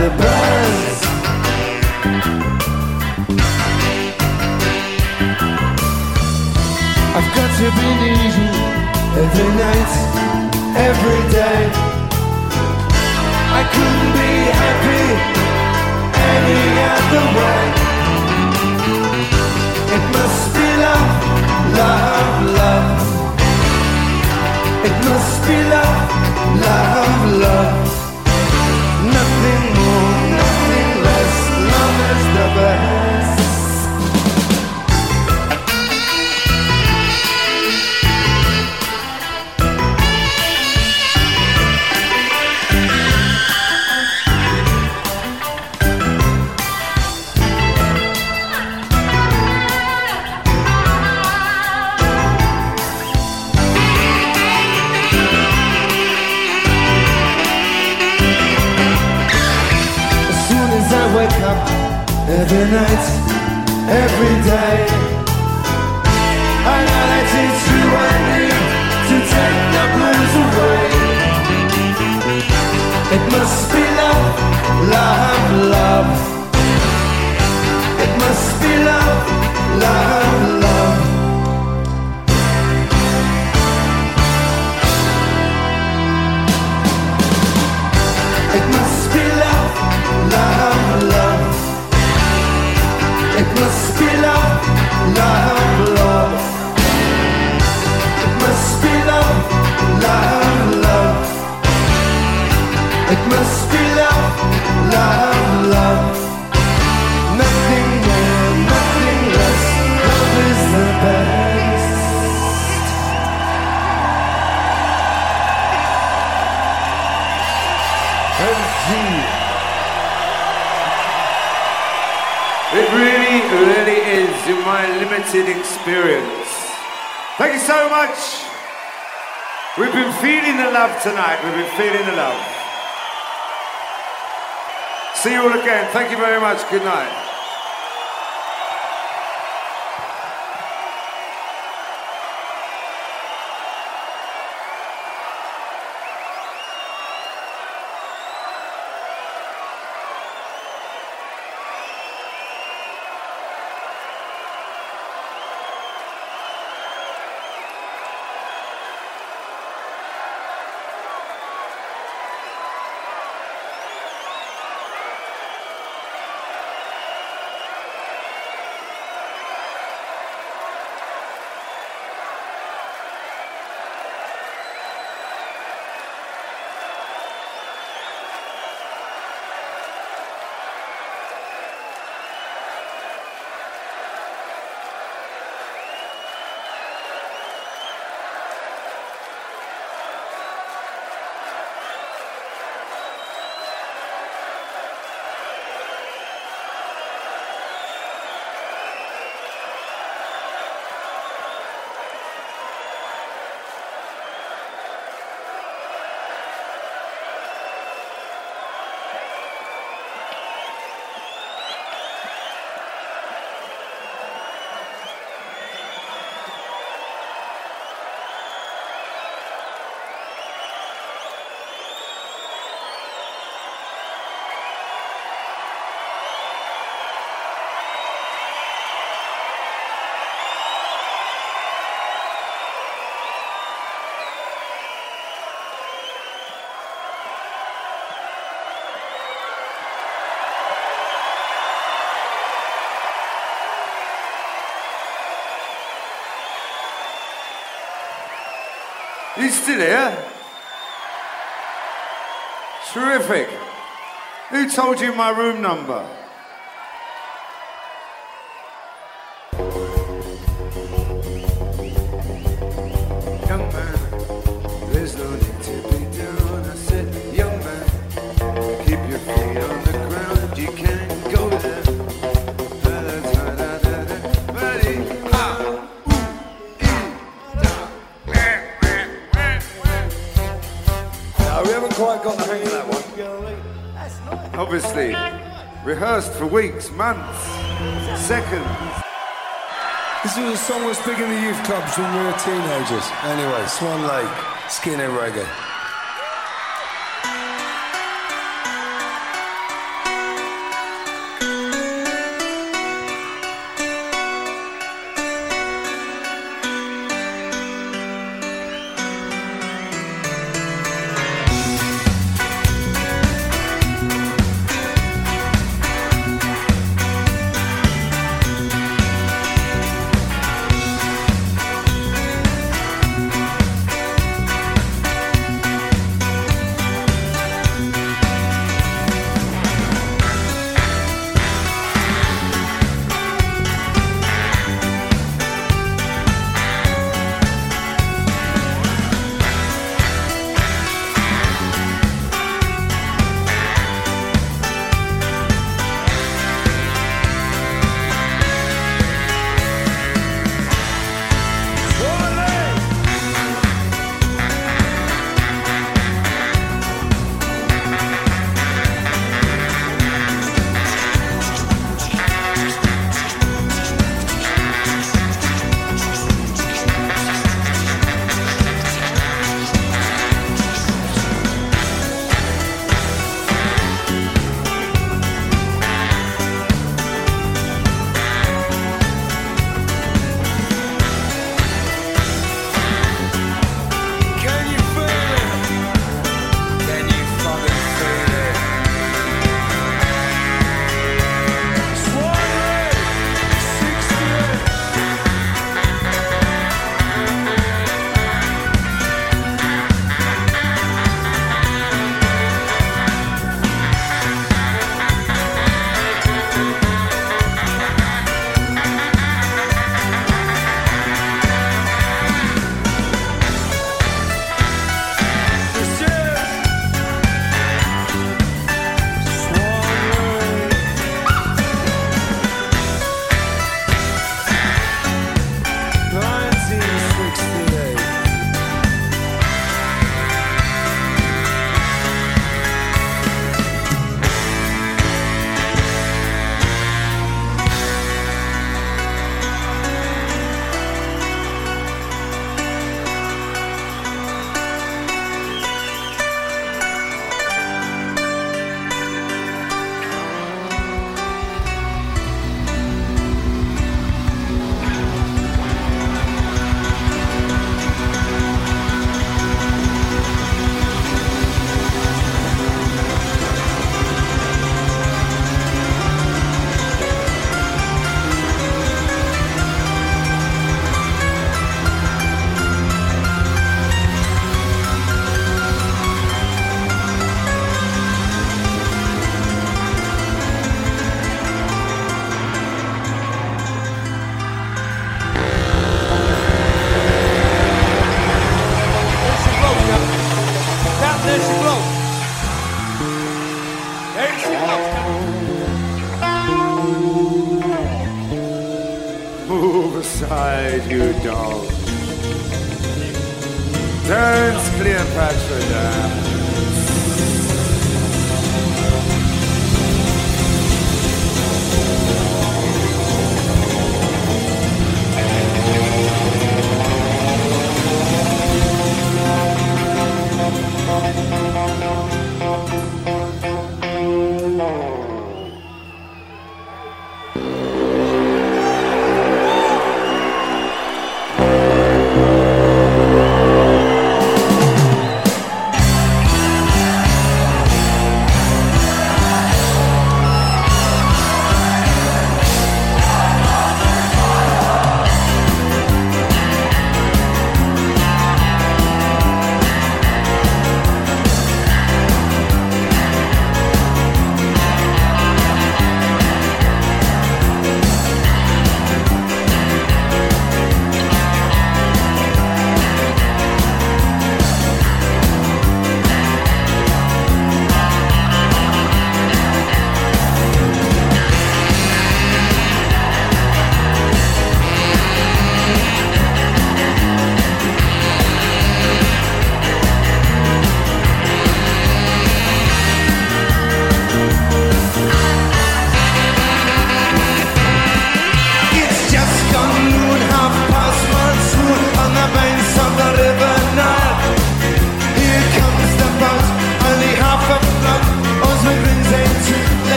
the birds. I've got to be near you every night, every day. I couldn't be happy any other way. It must be love, love, love. It must be love, love, love. Is night, every day, love tonight. We've been feeling the love. See you all again. Thank you very much. Good night. You still here? Terrific. Who told you my room number? Young man, there's no need to be down. I said, young man, keep your feet on Obviously, rehearsed for weeks, months, seconds. This was a song was big in the youth clubs when we were teenagers. Anyway, Swan Lake, skinhead reggae.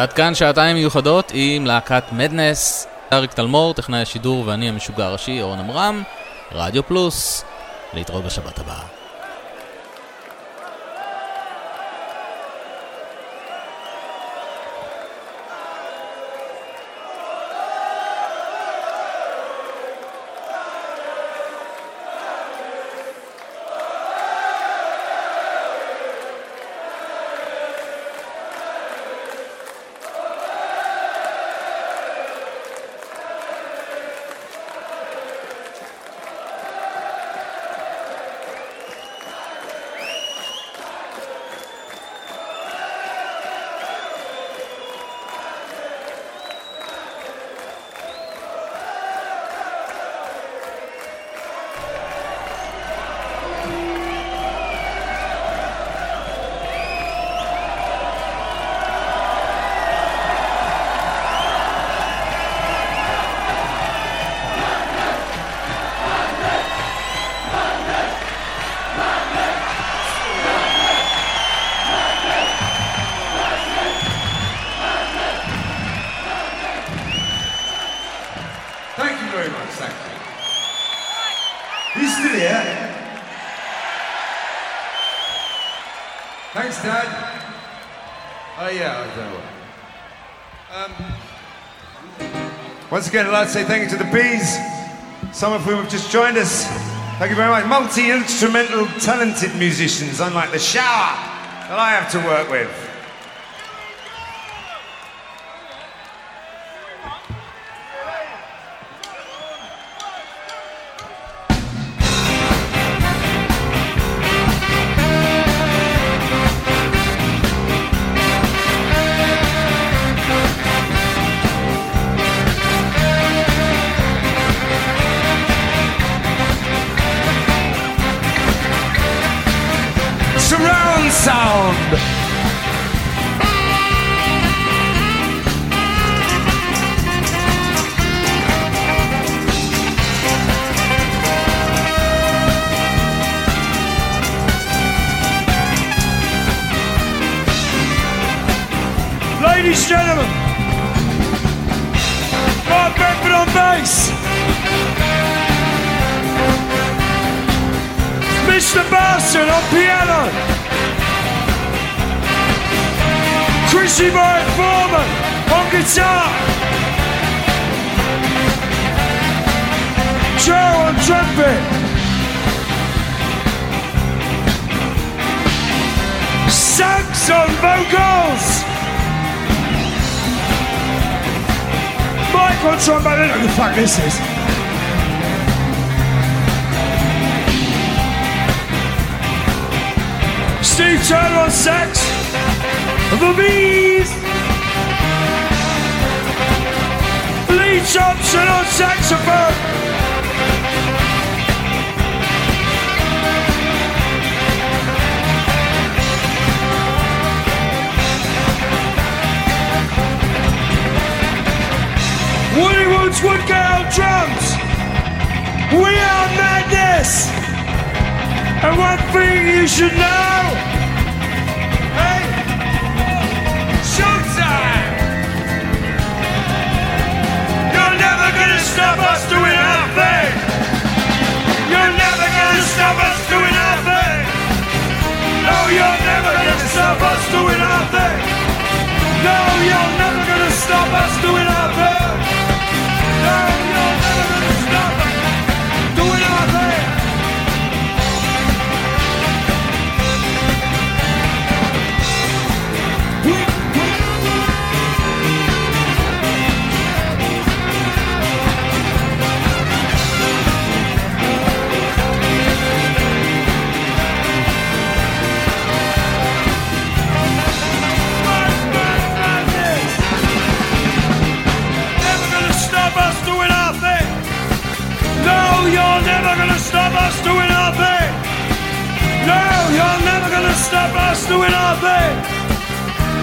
ועד כאן שעתיים מיוחדות עם להקת מדנס. אריק תלמור, טכנאי השידור ואני המשוגע הראשי, אורן עמרם, רדיו פלוס. להתראות בשבת הבאה. Again, I'd like to say thank you to the Bees, some of whom have just joined us. Thank you very much. Multi-instrumental, talented musicians, unlike the shower that I have to work with. Mr. Bastard on piano. Chrissy Boy Foreman on guitar. Joe on trumpet. Sax on vocals. Mike on trombone. I don't know who the fuck this is. Steve Turner on sax. The Bees. Lee Thompson on saxophone. Woody Woods Woodgate on drums. We are madness. And one thing you should know. Gonna stop us doing our thing. You're never gonna stop us doing our thing. No, you're never gonna stop us doing our thing. No, you're never gonna stop us doing our thing. No, you're never gonna stop us doing our thing. Us doing our thing. No, you're never gonna stop us doing our thing.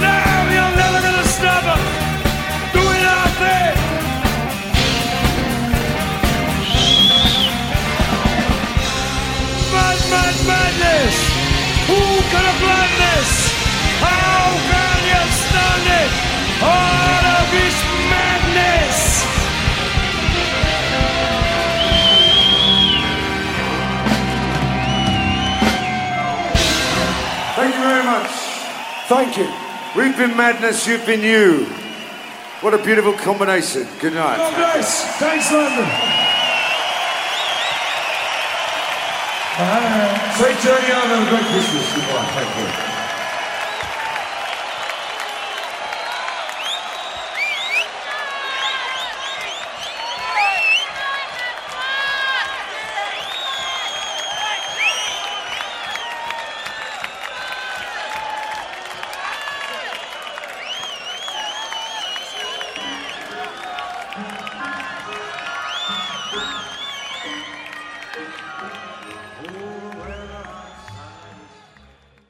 No, you're never gonna stop us doing our thing. Mad, mad, madness. Who can have planned this? How can you stand it? All of this Thank you. We've been madness, you've been you. What a beautiful combination. Good night. God bless. Thanks, London. Say, Journey, have a great Christmas. Goodbye. Thank you.